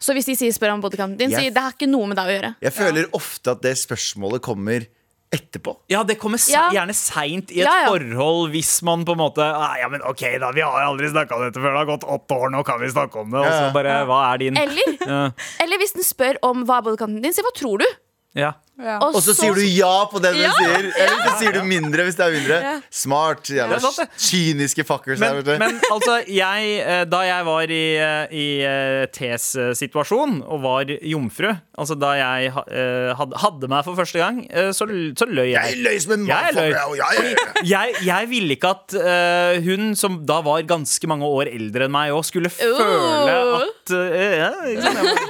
så hvis de sier spør om bodycounten din, si det har ikke noe med deg å gjøre. Jeg føler ofte at det spørsmålet kommer etterpå. Ja, det kommer se Ja. gjerne seint i et Ja, ja. forhold hvis man på en måte ah, Ja, men ok, da, vi har aldri snakka om dette før. Det har gått åtte år, nå kan vi snakke om det. Og så Ja. bare Hva er din Eller, Ja. eller hvis den spør om hva er bodycounten din, si hva tror du? Ja. Ja. Og så sier du ja på det du Ja, sier. Eller så sier du mindre hvis det er mindre. Ja. Smart. Jævla det. kyniske fuckers Men, her, men altså, jeg, eh, da jeg var i, eh, i eh, Ts situasjon og var jomfru, altså da jeg ha- had- hadde meg for første gang, så, så løy jeg. Jeg løy som en motherfucker, jeg- Jeg, jeg ville ikke at uh, hun, som da var ganske mange år eldre enn meg, òg skulle føle at uh, ja, jeg,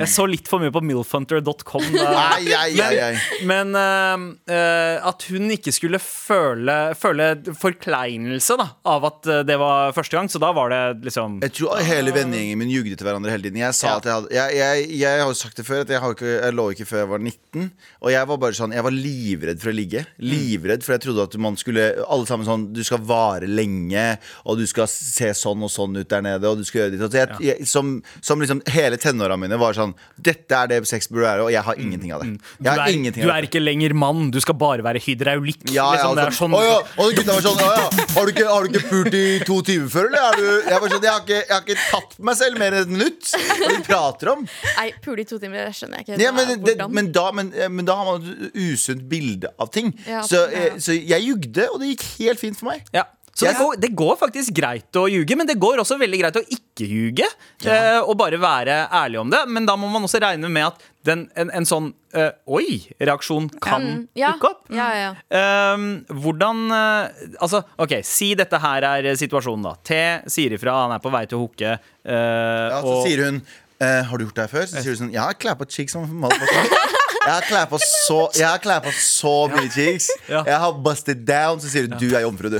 jeg så litt for mye på milfhunter.com. da. Ai, ai, ai, ai. Men eh, at hun ikke skulle føle, føle forkleinelse da, av at eh, det var første gang. Så da var det liksom Jeg tror hele vennegjengen min ljugde til hverandre hele tiden. Jeg sa Ja. at jeg hadde Jeg, jeg, har jo sagt det før, at ikke, jeg lå ikke før jeg var 19. Og jeg var bare sånn Jeg var livredd for å ligge. Livredd, for jeg trodde at man skulle Alle sammen sånn Du skal vare lenge, og du skal se sånn og sånn ut der nede, og du skal gjøre ditt. Jeg, som, som liksom hele tenåra mine var sånn Dette er det sex burde være, og jeg har ingenting av det. Du er, ingenting du er ikke lenger mann, du skal bare være hydraulikk. Ja, ja, liksom, det er sånn, Å og gutta var sånn Å ja, har du ikke, har du ikke pult i to timer før, eller? Er du, jeg var sånn, jeg har, ikke, jeg har ikke tatt på meg selv mer enn et minutt. Hva er det du prater om? Nei, pule i to timer, det skjønner jeg ikke. Ja, men, det, men, da, men, eh, men da har man et usunt bilde av ting. Ja, så, ja. eh, så jeg jugde, og det gikk helt fint for meg. Ja. Så det går, det går faktisk greit å ljuge, men det går også veldig greit å ikke ljuge. eh, og bare være ærlig om det. Men da må man også regne med at den, en, en sånn uh, oi-reaksjon kan um, ja. dukke opp. Ja, ja, ja. Ehm, hvordan uh, Altså, OK, si dette her er situasjonen, da. T sier ifra, han er på vei til å hooke. Uh, Ja, så og- sier hun eh, Har du gjort det her før? Så sier du sånn Ja, jeg på cheeks som motherfucker. Jeg har klappa så, jeg har klappa så mye cheeks. Ja. Jeg har busted down. Så sier hun du er jomfru, du.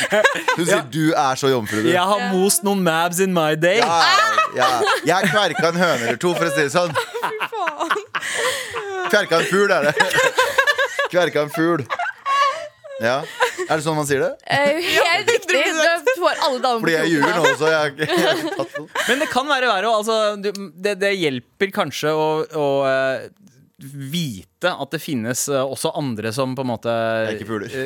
Hun sier du er så jomfru, du. Jeg har most noen mabs in my day. Ja, ja. Jeg har kverka en høne eller to, for å si det sånn. Kverka en fugl, er det. Kverka en fugl. Ja. Er det sånn man sier det? Uh, Helt riktig. Du får alle damer Fordi jeg ljuger nå også. Jeg jeg. Men det kan være verre. Altså, det, det hjelper kanskje å, å eh, vite at det finnes eh, også andre som på en måte er ikke fugler.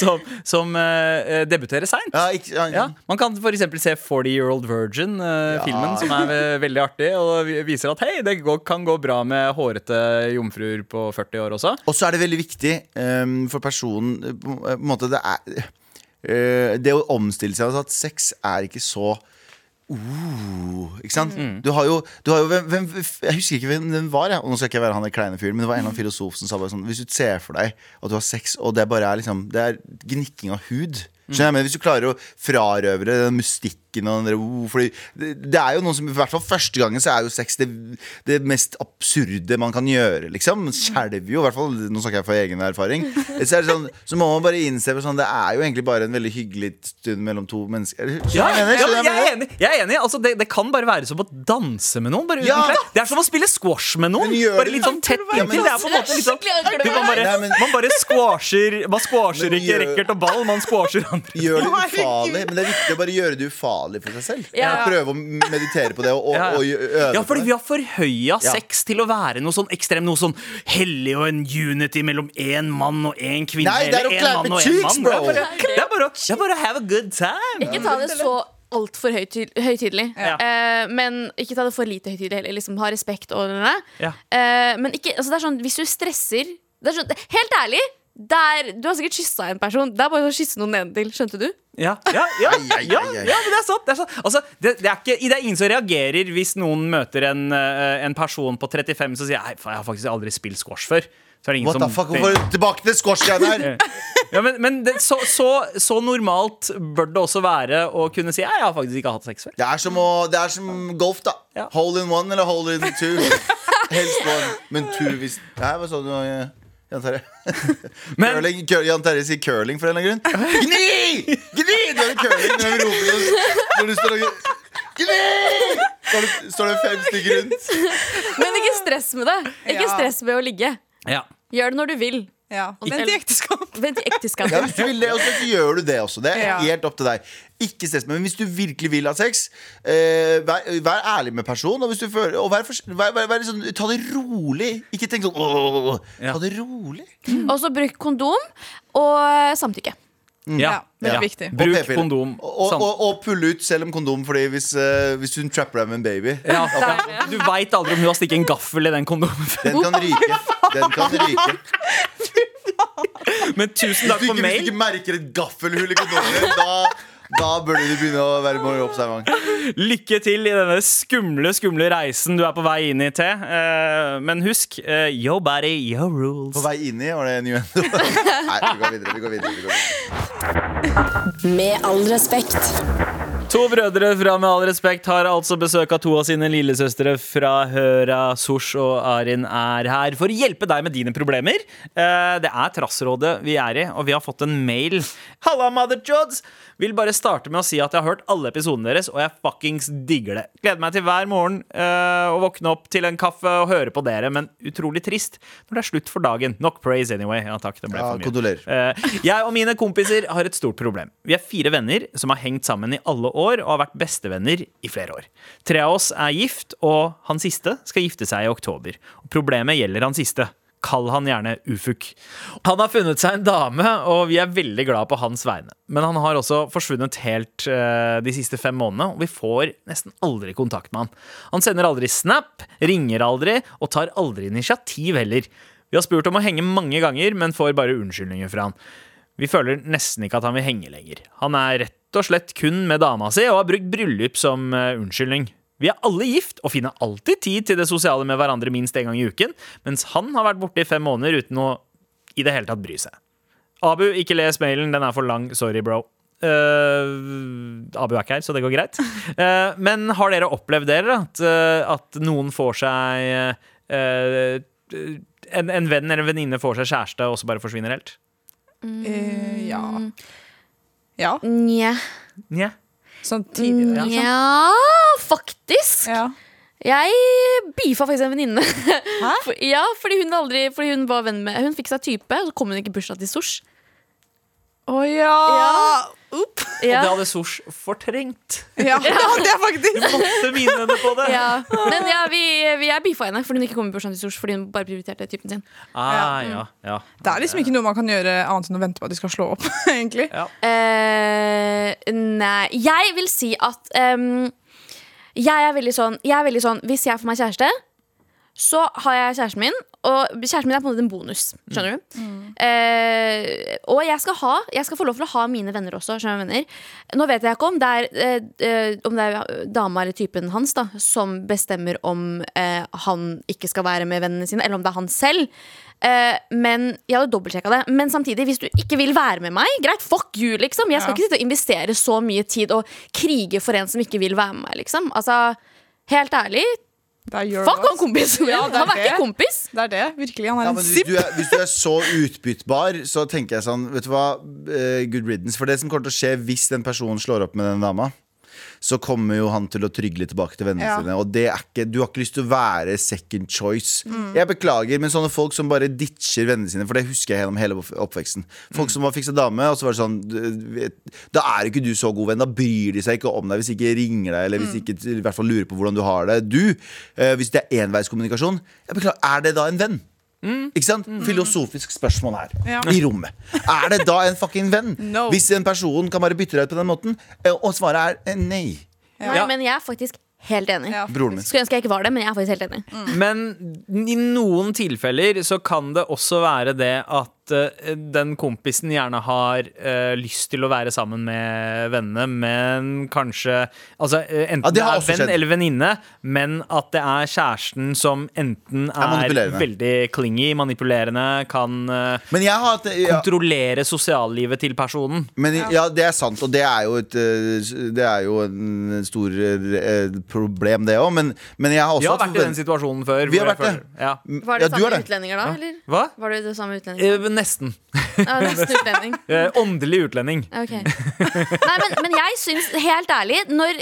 som som uh, debuterer seint. Ja, ja, Ja, man kan f.eks. se 40 Year Old Virgin-filmen, Ja. som er eh, veldig artig. Og viser at hei, det går, kan gå bra med hårete jomfruer på 40 år også. Og så er det veldig viktig um, for personen eh, på på en måte Det er uh, Det å omstille seg til at sex er ikke så Uh, ikke sant? Du har jo, du har jo hvem, hvem, Jeg husker ikke hvem den var. Jeg. Og nå skal jeg ikke være han der kleine fyren, men det var en eller annen filosof som sa bare sånn Hvis du ser for deg at du har sex, og det bare er liksom Det er gnikking av hud Skjønner jeg, men Hvis du klarer å frarøve det den mystikken og den der, oh, fordi det, det er jo noen som I hvert fall første gangen så er jo sex det, det mest absurde man kan gjøre, liksom. Skjelver jo, i hvert fall. Nå snakker jeg fra egen erfaring. Så, er det sånn, så må man bare innse sånn, det er jo egentlig bare en veldig hyggelig stund mellom to mennesker. Ja, jeg mener? ja, jeg er enig. Jeg er enig. Altså, det, det kan bare være som å danse med noen. Bare uten Ja! klær. Det er som å spille squash med noen. Bare litt sånn tett Ja, men- inntil. Måte sånn man, bare, man bare squasher Man squasher ikke racket og ball, man squasher andre. Gjør det ufarlig, men det er viktig å bare gjøre det ufarlig for seg selv. Ja. Prøve å meditere på det og, og, Ja, ja. og øve Ja, fordi vi har forhøya Ja. sex til å være noe sånn ekstremt Noe sånn hellig og en unity mellom én mann og én kvinne. Nei, det er å klappe mann og en cheeks, mann. bro. Det er bare, det er bare, å- det er bare have a good time. Ikke ta det så altfor høytid- høytidelig. Ja. Uh, men ikke ta det for lite høytidelig heller. Liksom, ha respekt og det. Ja. uh, men ikke, altså, det er sånn, hvis du stresser det er sånn, Helt ærlig! Der, du har sikkert kyssa en person. Det er bare å kysse noen nedentil. Skjønte du? Ja, ja, ja, ja, ja men det er sant. Det er, sant. Altså, det, det, er ikke, det er ingen som reagerer hvis noen møter en, eh, en person på 35 som sier Nei, faen, jeg har faktisk aldri spilt squash før. Så er det ingen What the fuck, Hvorfor tilbake til squash-greiene her? ja, men men det, så, så, så normalt bør det også være å kunne si jeg har faktisk ikke hatt sex før. Det er som, å, det er som golf, da. Ja. Hole in one eller hole in two. Helst one, men two hvis Nei, hva sa du Jan Terje? Men- Curling, cur, Jan Terje sier curling for en eller annen grunn. Gni! Gni! Det er curling når vi roper oss. når du står og Gni! Du- står det fem stykker rundt. Men ikke stress med det. Ikke Ja. stress med å ligge. Ja. Gjør det når du vil. Ja. Vent i ekteskap. Vent i ekteskap. Ja, hvis du vil det også, så gjør du det også. Det er Ja. helt opp til deg. Ikke stress med Men hvis du virkelig vil ha sex, eh, vær, vær ærlig med personen. Og, hvis du føler, og vær, vær, vær, vær sånn, ta det rolig. Ikke tenk sånn. Ja. Ta det rolig. Og så bruk kondom og samtykke. Ja, veldig viktig. Bruk p-piller. kondom. Og, og, og pulle ut selv om kondom, Fordi hvis, uh, hvis hun trapper deg med en baby, ja, ja. Du veit aldri om hun har stikket en gaffel i den kondomen. den kan ryke. Den kan ryke. Men tusen takk for mail. hvis du ikke merker et gaffelhull i kondomen, da, da burde du begynne å være mer observant. Lykke til i denne skumle skumle reisen du er på vei inn i, T. Eh, men husk, eh, your body, yo rules. På vei inn i, var det new uendo? Nei, vi går videre. vi går videre, vi går videre. Med all respekt. To brødre fra Med all respekt har altså besøk av to av sine lillesøstre fra Høra. Sosh og Arin er her for å hjelpe deg med dine problemer. Eh, Det er Trassrådet vi er i, og vi har fått en mail. Halla, mother jods! Vil bare starte med å si at jeg har hørt alle episodene deres, og jeg fuckings digger det. Gleder meg til hver morgen eh, å våkne opp til en kaffe og høre på dere, men utrolig trist når det er slutt for dagen. Nok praise anyway. Ja takk, det ble Ja, for mye. kondolerer. Eh, jeg og mine kompiser har et stort problem. Vi er fire venner som har hengt sammen i alle år og har vært bestevenner i flere år. Tre av oss er gift, og han siste skal gifte seg i oktober. Problemet gjelder han siste. Kall han gjerne Ufuk. Han har funnet seg en dame, og vi er veldig glad på hans vegne. Men han har også forsvunnet helt uh, de siste fem månedene, og vi får nesten aldri kontakt med han. Han sender aldri snap, ringer aldri, og tar aldri initiativ heller. Vi har spurt om å henge mange ganger, men får bare unnskyldninger fra han. Vi føler nesten ikke at han vil henge lenger. Han er rett og slett kun med dama si og har brukt bryllup som eh, unnskyldning. Vi er alle gift og finner alltid tid til det sosiale med hverandre minst en gang i uken, mens han har vært borte i fem måneder uten å i det hele tatt bry seg. Abu, ikke les mailen, den er for lang. Sorry, bro. Uh, Abu er ikke her, så det går greit. Uh, men har dere opplevd dere at, uh, at noen får seg eh, en, en venn eller en venninne får seg kjæreste, og så bare forsvinner helt? Eh, ja. Ja, Nja. Nja. sånn tidligere. Ja, faktisk. Ja. Jeg beefa faktisk en venninne. For, ja, fordi hun, aldri, fordi hun var venn med Hun fikk seg type, og så kom hun ikke i bursdagen til Sosh. Å ja! Ja. Opp. Det hadde Sosh fortrengt. Ja, det hadde jeg faktisk. Måtte minne henne på det. Ja. Men ja, vi, vi er beefa henne fordi hun ikke kom på bursdagen Sosh fordi hun bare prioriterte typen sin. Ah, ja, ja. Det er liksom ikke noe man kan gjøre annet enn å vente på at de skal slå opp. egentlig Ja. Eh, nei, jeg vil si at um, jeg, er sånn, jeg er veldig sånn Hvis jeg får meg kjæreste, så har jeg kjæresten min, og kjæresten min er på en måte en bonus. Skjønner du? Eh, og jeg skal, ha, jeg skal få lov til å ha mine venner også. Skjønner du, mener? Nå vet jeg ikke om det er, eh, eh, om det er dama eller typen hans da, som bestemmer om eh, han ikke skal være med vennene sine, eller om det er han selv. Eh, men Jeg hadde dobbeltsjekka det. Men samtidig, hvis du ikke vil være med meg, greit, fuck you, liksom. Jeg skal Ja. ikke sitte og investere så mye tid og krige for en som ikke vil være med meg, liksom. Altså, helt ærlig, fuck han kompisen min! Ja, er han er det. ikke kompis. Det er det, virkelig. Han er Ja, en men hvis, sipp. du er, hvis du er så utbyttbar, så tenker jeg sånn Vet du hva, uh, good riddance. For det som kommer til å skje hvis den personen slår opp med den dama, så kommer jo han til å trygle tilbake til vennene Ja. sine. Og det er ikke, du har ikke lyst til å være second choice. Mm. Jeg beklager, men sånne folk som bare ditcher vennene sine, for det husker jeg gjennom hele oppveksten. Folk som har fiksa dame, og så var det sånn Da er ikke du så god venn. Da bryr de seg ikke om deg hvis de ikke ringer deg, eller Mm. hvis de ikke i hvert fall lurer på hvordan du har det. Du, eh, hvis det er enveiskommunikasjon, jeg beklager, er det da en venn? Ikke sant? Filosofisk spørsmål her Ja. i rommet. Er det da en fucking venn? No. Hvis en person kan bare bytte deg ut på den måten? eh, Og svaret er eh, nei. Nei, men jeg er faktisk helt enig. Ja, Broren min. Skulle ønske jeg ikke var det, men jeg er faktisk helt enig. Men i noen tilfeller så kan det også være det at eh, den kompisen gjerne har eh, lyst til å være sammen med vennene, men kanskje Altså eh, enten Ja, det det er venn skjedd. eller venninne, men at det er kjæresten som enten er, er veldig clingy, manipulerende, kan Men jeg har hatt ja, kontrollere sosiallivet til personen. men, ja, det er sant, og det er jo et Det er jo en stor problem, det òg. Men, men jeg har også Vi har vært i den situasjonen før. Vi har vært det. Ja. Var Ja, det samme utlendinger da, eller? Hva? Var det det samme utlendinger? Nesten. Ah, nesten utlending. Eh, Åndelig utlending. Okay. Nei, men, men jeg syns, helt ærlig, når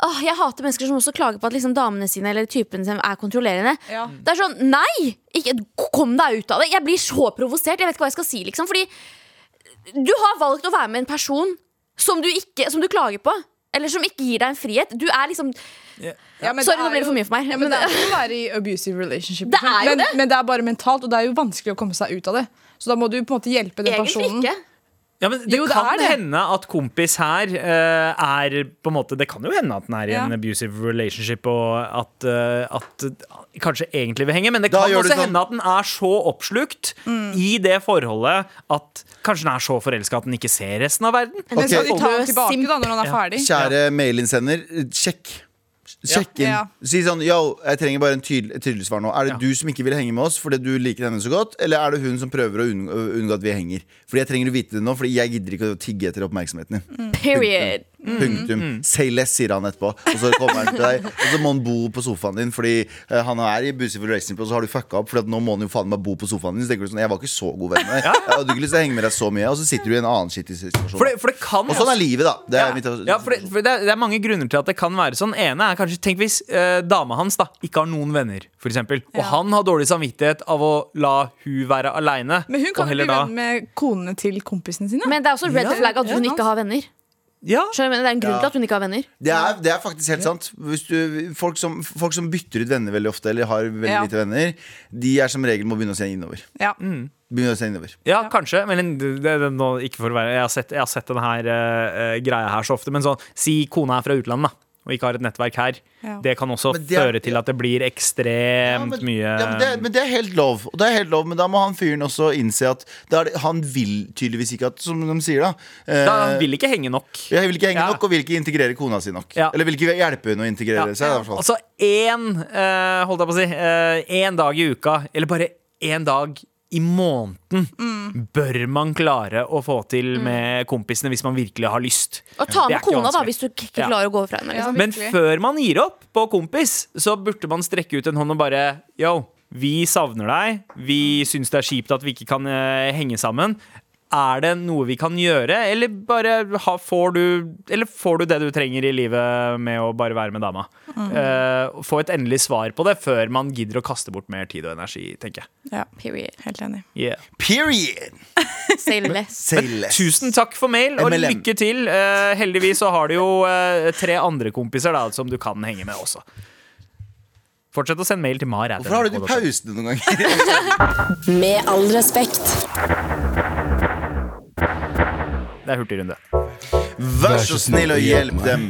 Åh, Jeg hater mennesker som også klager på at liksom damene sine eller typen sin er kontrollerende. Ja. Det er sånn, nei! Ikke, kom deg ut av det. Jeg blir så provosert. Jeg vet ikke hva jeg skal si. liksom Fordi du har valgt å være med en person som du, ikke, som du klager på. Eller som ikke gir deg en frihet. Du er liksom Ja, men Sorry, nå blir det for mye for meg. Ja, men det er jo å være i abusive relationship. Det er jo men, det. men det er bare mentalt, og det er jo vanskelig å komme seg ut av det. Så da må du på en måte hjelpe den Egentlig personen. ikke. Ja, men Det Jo, det kan det. hende at kompis her uh, er på en måte Det kan jo hende at den er i Ja. en abusive relationship og at, uh, at eh, kanskje egentlig vil henge, men det Da kan også sånn- hende at den er så oppslukt i det forholdet at kanskje den er så forelska at den ikke ser resten av verden. Men skal de ta tilbake da når han er ferdig? Kjære mailinnsender, sjekk. Sjekk inn. Ja. Si sånn Yo, jeg trenger bare en tydelig, tydelig svar nå. Er det Ja. du som ikke vil henge med oss fordi du liker henne så godt, eller er det hun som prøver å unngå, unngå at vi henger? Fordi jeg trenger å vite det nå, Fordi jeg gidder ikke å tigge etter oppmerksomheten din. Period. Punktum. Say less, sier han etterpå. Og så kommer han til deg Og så må han bo på sofaen din fordi eh, han er i Bussy for Racing, og så har du fucka opp. Fordi at nå må han jo faen meg bo på sofaen din. Så tenker du sånn Jeg var ikke så god venn med deg. Jeg hadde ikke lyst til å henge med deg så mye. Og så sitter du i en annen skittig situasjon. For det, for det kan og sånn er livet, da. Det er ja, mitt, ja, for, det, for det, er, det er mange grunner til at det kan være sånn. Ene er kanskje Tenk hvis eh, dama hans da ikke har noen venner, for eksempel. Og Ja. han har dårlig samvittighet av å la hun være aleine. Men hun kan og jo bli venn med konene til kompisene sine. Men det er også red Ja, flag at hun ja. ikke har venner. Ja? Det er en grunn Ja. til at hun ikke har venner. Det er, det er faktisk helt sant. Hvis du, folk, som, folk som bytter ut venner veldig ofte, eller har veldig Ja. lite venner, de er som regel må begynne å se innover. ja. Begynne å se innover. Ja, kanskje. Men det, det, det, nå, ikke for å være Jeg har sett, jeg har sett denne her, eh, greia her så ofte. Men sånn, si kona er fra utlandet da, og ikke har et nettverk her. Ja. Det kan også det er- føre til at det blir ekstremt men, mye ja, men, det, men det er helt lov. Og det er helt lov Men da må han fyren også innse at det er, han vil tydeligvis ikke at, som de sier, da eh, da, Han vil ikke henge nok. Ja, vil ikke henge Ja. nok, og vil ikke integrere kona si nok. Ja. Eller vil ikke hjelpe henne å integrere Ja. seg. i hvert fall. Altså én eh, Holdt jeg på å si Én dag i uka, eller bare én dag i måneden, bør man klare å få til med kompisene hvis man virkelig har lyst. Og ta med kona, da, hvis du ikke Ja. å gå fra henne. Ja. Liksom. Men før man gir opp på kompis, så burde man strekke ut en hånd og bare Yo, vi savner deg. Vi syns det er kjipt at vi ikke kan uh, henge sammen. Er det noe vi kan gjøre, eller bare ha, får du Eller får du det du trenger i livet med å bare være med dama? Eh, få et endelig svar på det før man gidder å kaste bort mer tid og energi, tenker jeg. ja. Period. Helt enig. Yeah. Period! Say less. Say less. Tusen takk for mail, og MLM. lykke til. Uh, heldigvis så har du jo uh, tre andre kompiser da, som du kan henge med også. Fortsett å sende mail til mar. Hvorfor har du de pausene noen ganger? Med all respekt. Det er hurtigrunde. Vær så snill og hjelp dem.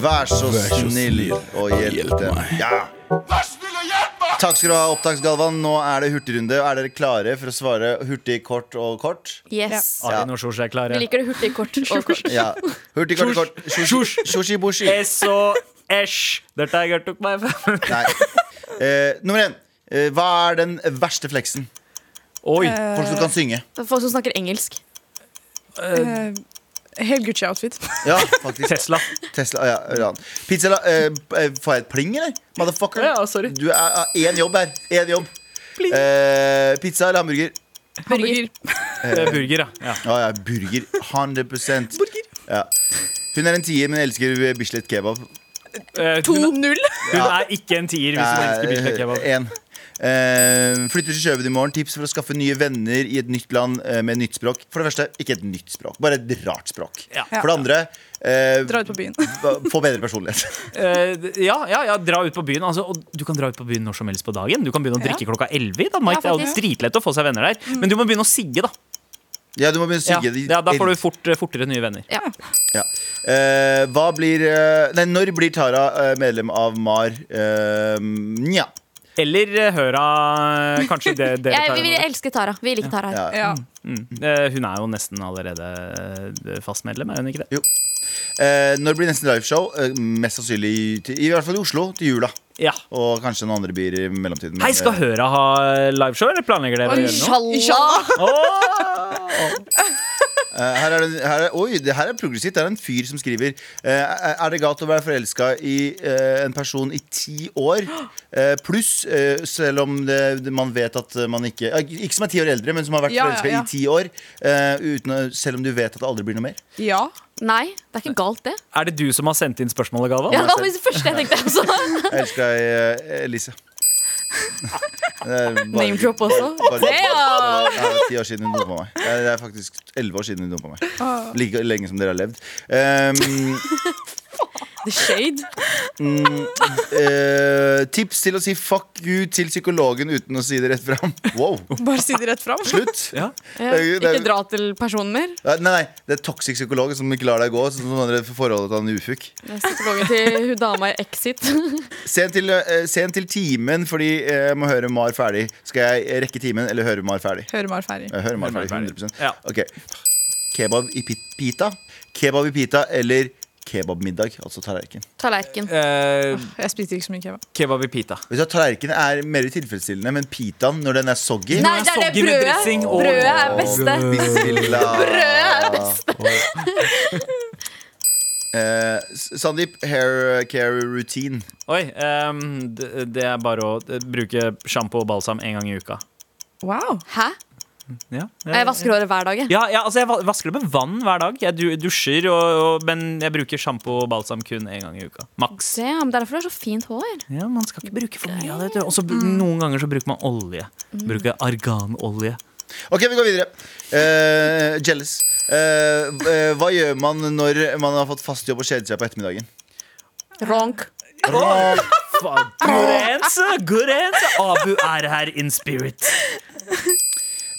Vær så snill og hjelp dem. Ja. Vær snill og hjelp meg! Takk skal du ha, Opptaksgalvan. Nå er det hurtigrunde. Er dere klare for å svare hurtig, kort og kort? Yes. Ja. Ari Norsjors er Vi klare. liker det hurtig, kort og kort. Ja. Hurtig, kort, kort. Shush. Shoshi-boshi. S og æsj. The tiger took my Nei. Eh, nummer én. Eh, hva er den verste fleksen? Oi. Folk som kan synge. Er Folk som snakker engelsk. Eh, Helt Gucci-outfit. Ja, faktisk. Tesla. Tesla, ja, ja. Pizza, eh, eh, får jeg et pling, eller? Motherfucker. Ja, sorry. Du er har én jobb her. Én jobb. Eh, pizza eller hamburger? Hamburger. Eh, Burger, ja. ja. Ja, burger. 100 Ja. Hun er en tier, men elsker Bislett kebab. Eh, 2-0. hun er ikke en tier hvis hun elsker Bislett kebab. En. Eh, flytter til Kjøben i morgen. Tips for å skaffe nye venner i et nytt land eh, med nytt språk. For det første, ikke et nytt språk, bare et rart språk. Ja. For det andre, eh, Dra ut på byen. få bedre personlighet. Eh, ja, ja, ja, dra ut på byen. Altså, og du kan dra ut på byen når som helst på dagen. Du kan begynne å drikke klokka 11 i Danmark. Det er jo dritlett å få seg venner der. Men du må begynne å sigge, da. Ja, du må begynne å sigge ja, da får du fort, fortere nye venner. Ja. Ja. Eh, hva blir eh, Nei, når blir Tara eh, medlem av MAR? Uh, Nja. Eller eh, høra kanskje det dere tar vi, vi elsker Tara. Vi liker Tara. Ja. Ja. mm. Eh, Hun er jo nesten allerede eh, fast medlem, er hun ikke det? Jo. Eh, når blir nesten liveshow? Eh, mest sannsynlig i, i hvert fall i Oslo til jula. Ja. Og kanskje noen andre byer i mellomtiden. Hei, skal Høra ha liveshow, eller planlegger dere å gjøre noe? Inshallah. Eh, her er det, her er, oi, det her er progressivt. Det er en fyr som skriver eh, Er det galt å være forelska i eh, en person i ti år? Eh, Pluss, eh, selv om det, man vet at man ikke Ikke som er ti år eldre, men som har vært Ja, ja, forelska ja. i ti år. eh, uten, selv om du vet at det aldri blir noe mer. ja. Nei, det er ikke galt, det. Er det du som har sendt inn spørsmålet, Galvan? Ja, det var det første jeg tenkte. Altså. Jeg elsker deg, eh, Elise. Name-drop også. bare- bare, Det er ti år siden hun dumpa meg. Det er faktisk elleve år siden hun dumpa meg. Like lenge som dere har levd. Um, The shade. eh, tips til å si fuck you til psykologen uten å si det rett fram. Wow, Bare si det rett fram. slutt. Ja. Ja. Ikke dra til personen mer. Nei, nei, det er toxic psykolog som ikke lar deg gå. Sånn som andre forholdet til han ufuk. Psykologen til hun dama i Exit. Sen til, eh, sen til timen, fordi jeg må høre Mar ferdig. Skal jeg rekke timen eller høre Mar ferdig? Høre Mar ferdig. Høre Mar Mar ferdig, ferdig. 100% Ja. okay. Kebab i pita Kebab i pita eller kebabmiddag, altså tallerken Tallerken. Eh, Jeg spiser ikke så mye kebab. kebab i pita. Vet du hva, Tallerken er mer tilfredsstillende Men pitaen, når den er soggy Nei, det er det soggy med brødet. dressing og- Brødet er beste. Bismillah. Brødet er best. Eh, S- Sandeep, hair care routine Oi, ehm, det, det er bare å eh, bruke sjampo og balsam en gang i uka. Wow. Hæ? Ja, Jeg vasker håret hver dag. jeg. Ja, ja, altså jeg vasker det med vann hver dag. Jeg dusjer, og, og, men jeg bruker sjampo og balsam kun én gang i uka. Maks. Det er derfor du har så fint hår. Ja, Man skal ikke bruke for mye av det. Og så br- noen ganger så bruker man olje. Bruker arganolje. Ok, vi går videre Uh, Jealous Uh, uh, Hva gjør man når man har fått fast jobb og kjeder seg på ettermiddagen? Ronk. Ronk. Good answer! Good answer! Abu er her in spirit.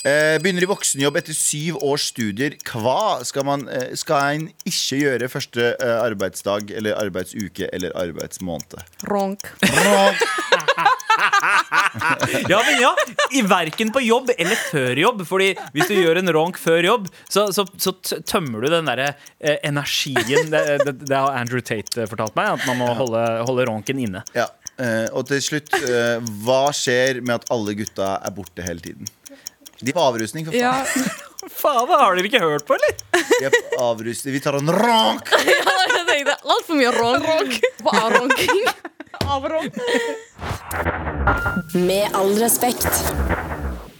Eh, begynner i voksenjobb etter syv års studier. Hva skal man eh, Skal en ikke gjøre første eh, arbeidsdag eller arbeidsuke eller arbeidsmåned? Ronk. Ja, men ja, i Verken på jobb eller før jobb. Fordi hvis du gjør en ronk før jobb, så, så, så tømmer du den derre eh, energien. Det, det, det har Andrew Tate fortalt meg, at man må holde, holde ronken inne. Ja. Eh, og til slutt, eh, hva skjer med at alle gutta er borte hele tiden? De er på avrusning, for faen. Ja. Faen, har dere ikke hørt på, eller? De er på avrusning. Vi tar en ronk! Jeg tenkte altfor mye ronk. Hva er Avronk. Med all respekt.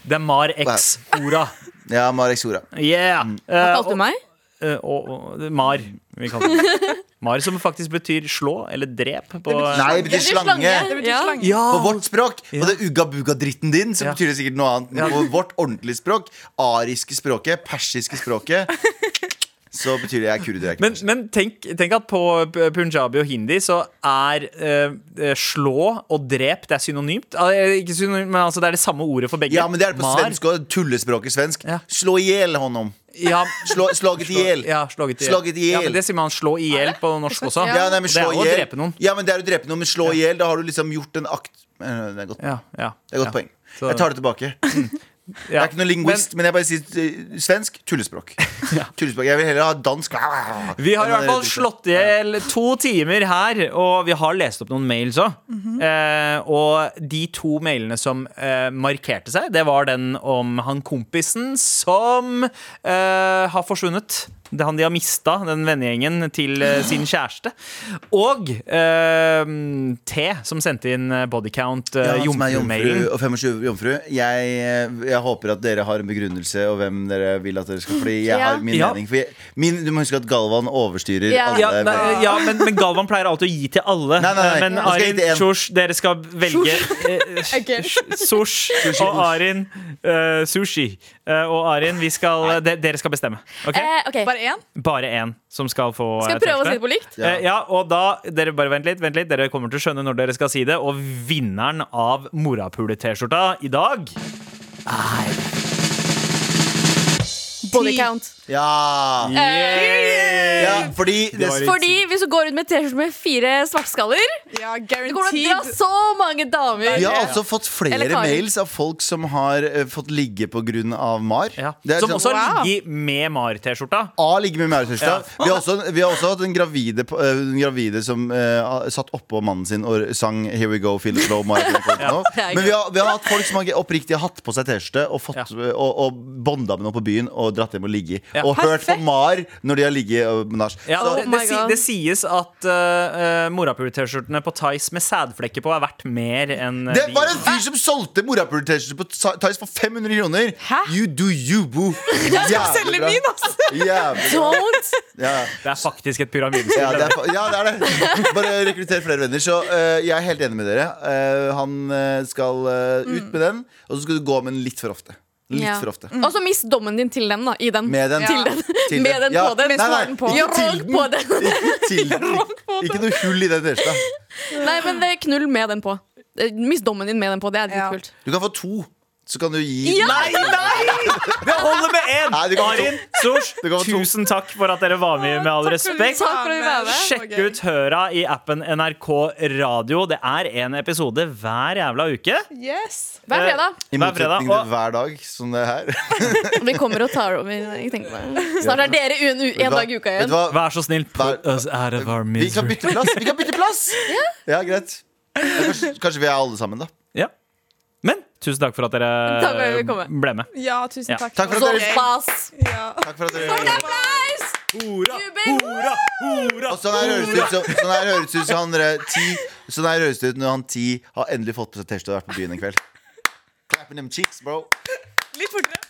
Det er Mar X Ora. Ja, Mar-X-ora Yeah. Hva Eh, kalte du meg? Og- og, og, Mar. Vi kaller det Mar, som faktisk betyr slå eller drep på Nei, det betyr slange. Det betyr Ja. slange. Ja. På vårt språk. Og det ugga-buga-dritten din, så Ja. betyr det sikkert noe annet. Men på vårt ordentlige språk, ariske språket, persiske språket, så betyr det jeg er kurder. Er Men, men tenk, tenk at på punjabi og hindi så er eh, eh, slå og drep Det er synonymt. Eh, Ikke synonymt, men altså det er det samme ordet for begge. ja, men det er det på Mar. svensk og tullespråket svensk. Ja. Slå i hjel honom. Ja, Slå, slaget i hjel. ja, slaget i Slaget Ja, men det sier man slå i hjel på norsk også. Ja, nei, men det er å drepe noen. Ja, men det er å drepe noen, men slå i hjel, da har du liksom gjort en akt Eh, Det er godt, Ja, ja, det er godt poeng. Så- Jeg tar det tilbake. Jeg er ikke noen lingvist, men, jeg bare sier eh, svensk tullespråk. tullespråk. Jeg vil heller ha dansk. Vi har i hvert fall slått i hjel to timer her, og vi har lest opp noen mails òg. eh, og de to mailene som eh, markerte seg, det var den om han kompisen som eh, har forsvunnet. Det er han de har mista, den vennegjengen, til eh, sin kjæreste. Og eh, T, som sendte inn eh, bodycount, uh, ja, jomfru jomfrumailen. og 25 jomfru. Jeg, eh, jeg håper at dere har en begrunnelse og hvem dere vil at dere skal Fordi jeg Ja. har min Ja. mening. For jeg, min, du må huske at Galvan overstyrer Ja. alle. Ja, nei, ja men, men Galvan pleier alltid å gi til alle. Nei, nei, nei. Eh, Men Arin, gi. Sjosj, dere skal velge eh. Sosh og Arin uh, sushi. Uh, og Arin, vi skal, de, dere skal bestemme. ok? Eh, ok, Bare én? Bare én som skal få Skal jeg prøve å si det på likt? Eh, ja, og da, dere bare vent litt, vent litt Dere kommer til å skjønne når dere skal si det Og vinneren av morapule-t-skjorta i dag Body count. Ja. Yeah. ja, fordi det, Fordi hvis du går ut med T-skjorte med fire svartskaller, Ja, du kommer til å dra så mange damer. Vi har altså fått flere mails av folk som har uh, fått ligge pga. MAR. ja. Det er Som sånn- også har Wow. ligget med Mar-t-skjorta. A ligger med Mauritius. Ja. Vi, vi har også hatt en gravide, eh, en gravide som uh, satt oppå mannen sin og sang 'Here We Go, Feel It Slow'. Mar- Men vi har, vi har hatt folk som har oppriktig hatt på seg T-skjorte og, fått, Ja. og, og bonda med noe på byen og dratt hjem må ligge. Ja. Og hørt på Mar når de har ligget og nach. Ja, Oh det, det, si, det sies at uh, morapule-t-skjortene på Tice med sædflekker på er verdt mer enn eh, Det var en fyr som solgte morapuler-T-skjorte på Tice for 500 kroner! Hæ? You do you, boo. Jævlig Selge bra. min, altså! Jævlig bra. Don't! Ja. Det er faktisk et pyramidespill. Ja, det det er, ja, det er det. Bare rekruttere flere venner. Så uh, jeg er helt enig med dere. Uh, han eh, skal eh, ut med den, og så skal du gå med den litt for ofte. Litt Ja. for ofte. Og så mist dommen din til den, da. I den. Med den. Til den. Til Med den Ja, på den. Nei, nei, den på. ikke til den. på den. Ikke til den. Ikke noe hull i den T-skjorta. Nei, men det er knull med den på. Eh, Mist dommen din med den på. Det er Ja. dritkult. Du kan få to. Så kan du gi Nei, nei! Det holder med én! Nei, to. Sosh, to. tusen takk for at dere var med, med all respekt. Takk for at du var med. Sjekk ut Høra i appen NRK Radio. Det er en episode hver jævla uke. Yes. Hver fredag. I Hver fredag. motsetning Og til hver dag, som det er her. Vi kommer og tar over. Jeg tenker meg. Snart er dere en, en dag i uka Vet du igjen. hva? vær så snill, put us out of our Vi kan misery. bytte plass! Vi kan bytte plass Ja, greit. Ja, Kanskje, kanskje vi er alle sammen, da. Ja. Tusen takk for at dere for ble med. Ja, tusen takk. Takk for at dere. Ja. Takk for at dere Hora, applaus! hora, hora, Og sånn her høres det ut som Sånn her høres ut som han ti Sånn her høres det ut når han ti har endelig fått på seg T-skjorte og vært på byen en kveld. Clapping them cheeks, bro. Litt fortere.